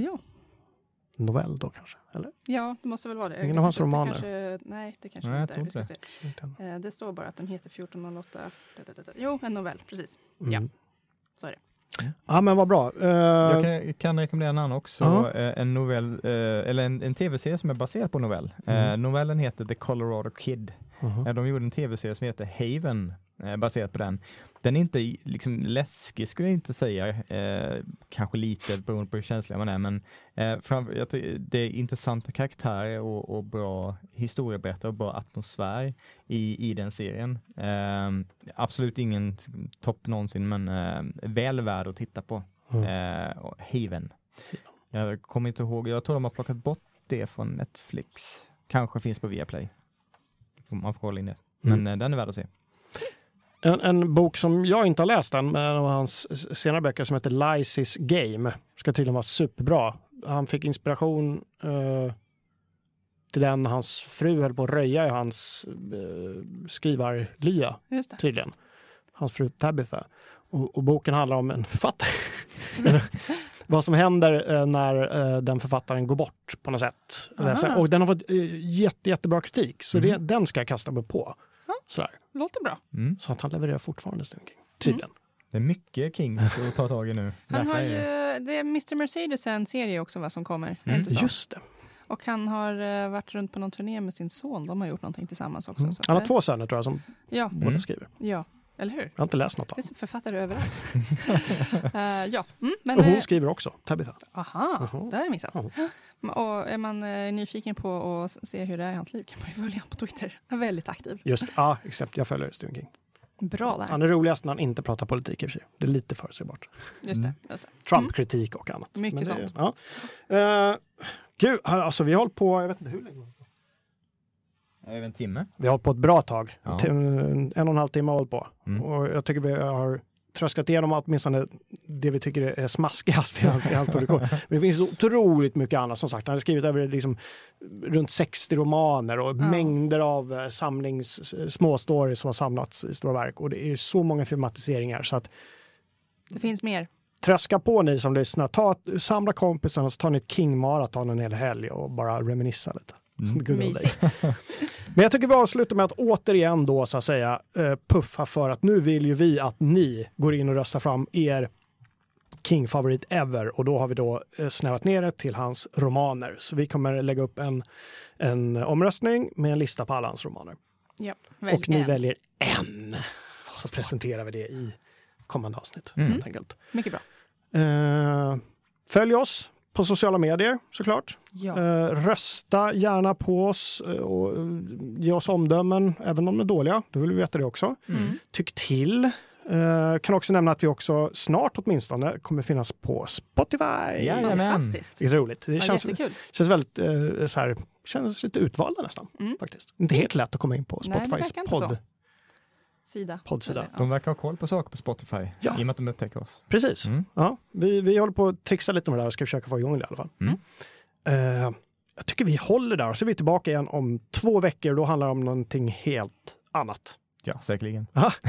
Ja, då kanske? Eller? ja, det måste väl vara det. Ingen av hans romaner? Kanske, nej, det kanske Nej, inte är. tror Vi ska inte se. Eh, Det står bara att den heter 1408. Da, da, da, da. Jo, en novell, precis. Mm. Ja, så är det. Ja, men vad bra. Eh, Jag kan, kan rekommendera en annan också, eh, en novell, eh, eller en, en tv-serie som är baserad på novell. Mm. Novellen heter The Colorado Kid. Eh, De gjorde en tv-serie som heter Haven, eh, baserat på den. Den är inte liksom läskig skulle jag inte säga, eh, kanske lite beroende på hur känslig man är, men eh, fram, jag tycker det är intressanta karaktärer och, och bra historieberättare och bra atmosfär i, i den serien. Eh, absolut ingen topp någonsin, men eh, väl värd att titta på. Mm. Eh, Haven. Jag kommer inte ihåg, jag tror de har plockat bort det från Netflix. Kanske finns på Viaplay. Man får kolla in det. Men Mm. den är värd att se. En, en bok som jag inte har läst än, men en av hans senare böcker som heter Lysis Game. Ska tydligen vara superbra. Han fick inspiration eh, till den hans fru höll på att röja i hans eh, skrivarlya tydligen. Hans fru Tabitha. Och, och boken handlar om en författare. [LAUGHS] [LAUGHS] Vad som händer eh, när eh, den författaren går bort på något sätt. Aha. Och den har fått eh, jätte, jättebra kritik. Så det, Mhm. den ska jag kasta mig på. Ja. Sådär. Låter bra. Mm. Så att han levererar fortfarande Stephen King. Tydligen. Det är mycket Kings att ta tag i nu. [LAUGHS] Han har ju, det. det är Mr Mercedes en serie också va, som kommer. Det Mm. Inte så? Just det. Och han har varit runt på någon turné med sin son. De har gjort någonting tillsammans också. Mm. Han har det- två söner tror jag som Ja, båda Mm. skriver. ja, eller hur? Jag har inte läst något av Det är som författare överallt. [LAUGHS] Eh, ja, mm, men... Och hon eh, skriver också, Tabitha. aha, Jaha. det har jag missat. Ja. [GASPS] Och är man eh, nyfiken på att se hur det är i hans liv kan man ju följa honom på Twitter. Han är väldigt aktiv. Just ja, exakt. Jag följer Stephen King. Bra där. Han är roligast när han inte pratar politik i och för sig. Det är lite förutsägbart. Just det. Mm. Just det. Trump-kritik och annat. Mycket sånt. Ja. Uh, gud, alltså vi har hållit på, jag vet inte hur länge. Över en timme. Vi har hållit på ett bra tag. Ja. En och en halv timme har hållit på. Mm. Och jag tycker vi har tröskat igenom åtminstone det vi tycker är smaskigast i hans, i hans produktion. Men [LAUGHS] det finns otroligt mycket annat som sagt. Han har skrivit över liksom runt 60 romaner och mängder av eh, samlings småstories som har samlats i stora verk. Och det är så många filmatiseringar så att Det finns mer. tröska på ni som lyssnar. Ta, samla kompisarna så tar ni ett King-maraton en hel helg och bara reminissa lite. Mm. Mysigt. Men jag tycker vi avslutar med att återigen då så att säga eh, puffa för att nu vill ju vi att ni går in och röstar fram er King-favorit ever och då har vi då eh, snävat ner det till hans romaner. Så vi kommer lägga upp en, en omröstning med en lista på alla hans romaner. Ja, välj och ni en. väljer en. Så presenterar vi det i kommande avsnitt. Mm. Helt enkelt. Mycket bra. Eh, följ oss på sociala medier såklart. Ja. Eh, rösta gärna på oss eh, och eh, ge oss omdömen, även om de är dåliga. Då vill vi veta det också. Mm. Tyck till. Eh, kan också nämna att vi också snart åtminstone kommer finnas på Spotify. Jajamän. Fantastiskt. Det är roligt. Det Ja, känns, jättekul. känns väldigt eh, så här, känns lite utvalda nästan. Mm. Faktiskt. Inte helt lätt att komma in på Spotifys podd. Sida. Poddsida. Eller, ja. De verkar ha koll på saker på Spotify, Ja. i och med att de upptäcker oss. Precis. Mm. Ja, vi, vi håller på att trixa lite med det här och ska försöka få igång det i alla fall. Mm. Eh, jag tycker vi håller där och så är vi tillbaka igen om två veckor. Då handlar det om någonting helt annat. Ja, säkerligen. Tack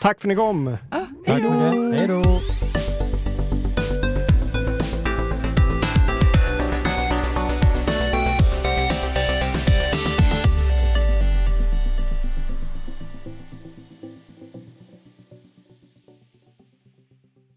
för att ni kom! Ah, Tack så mycket. Hej då!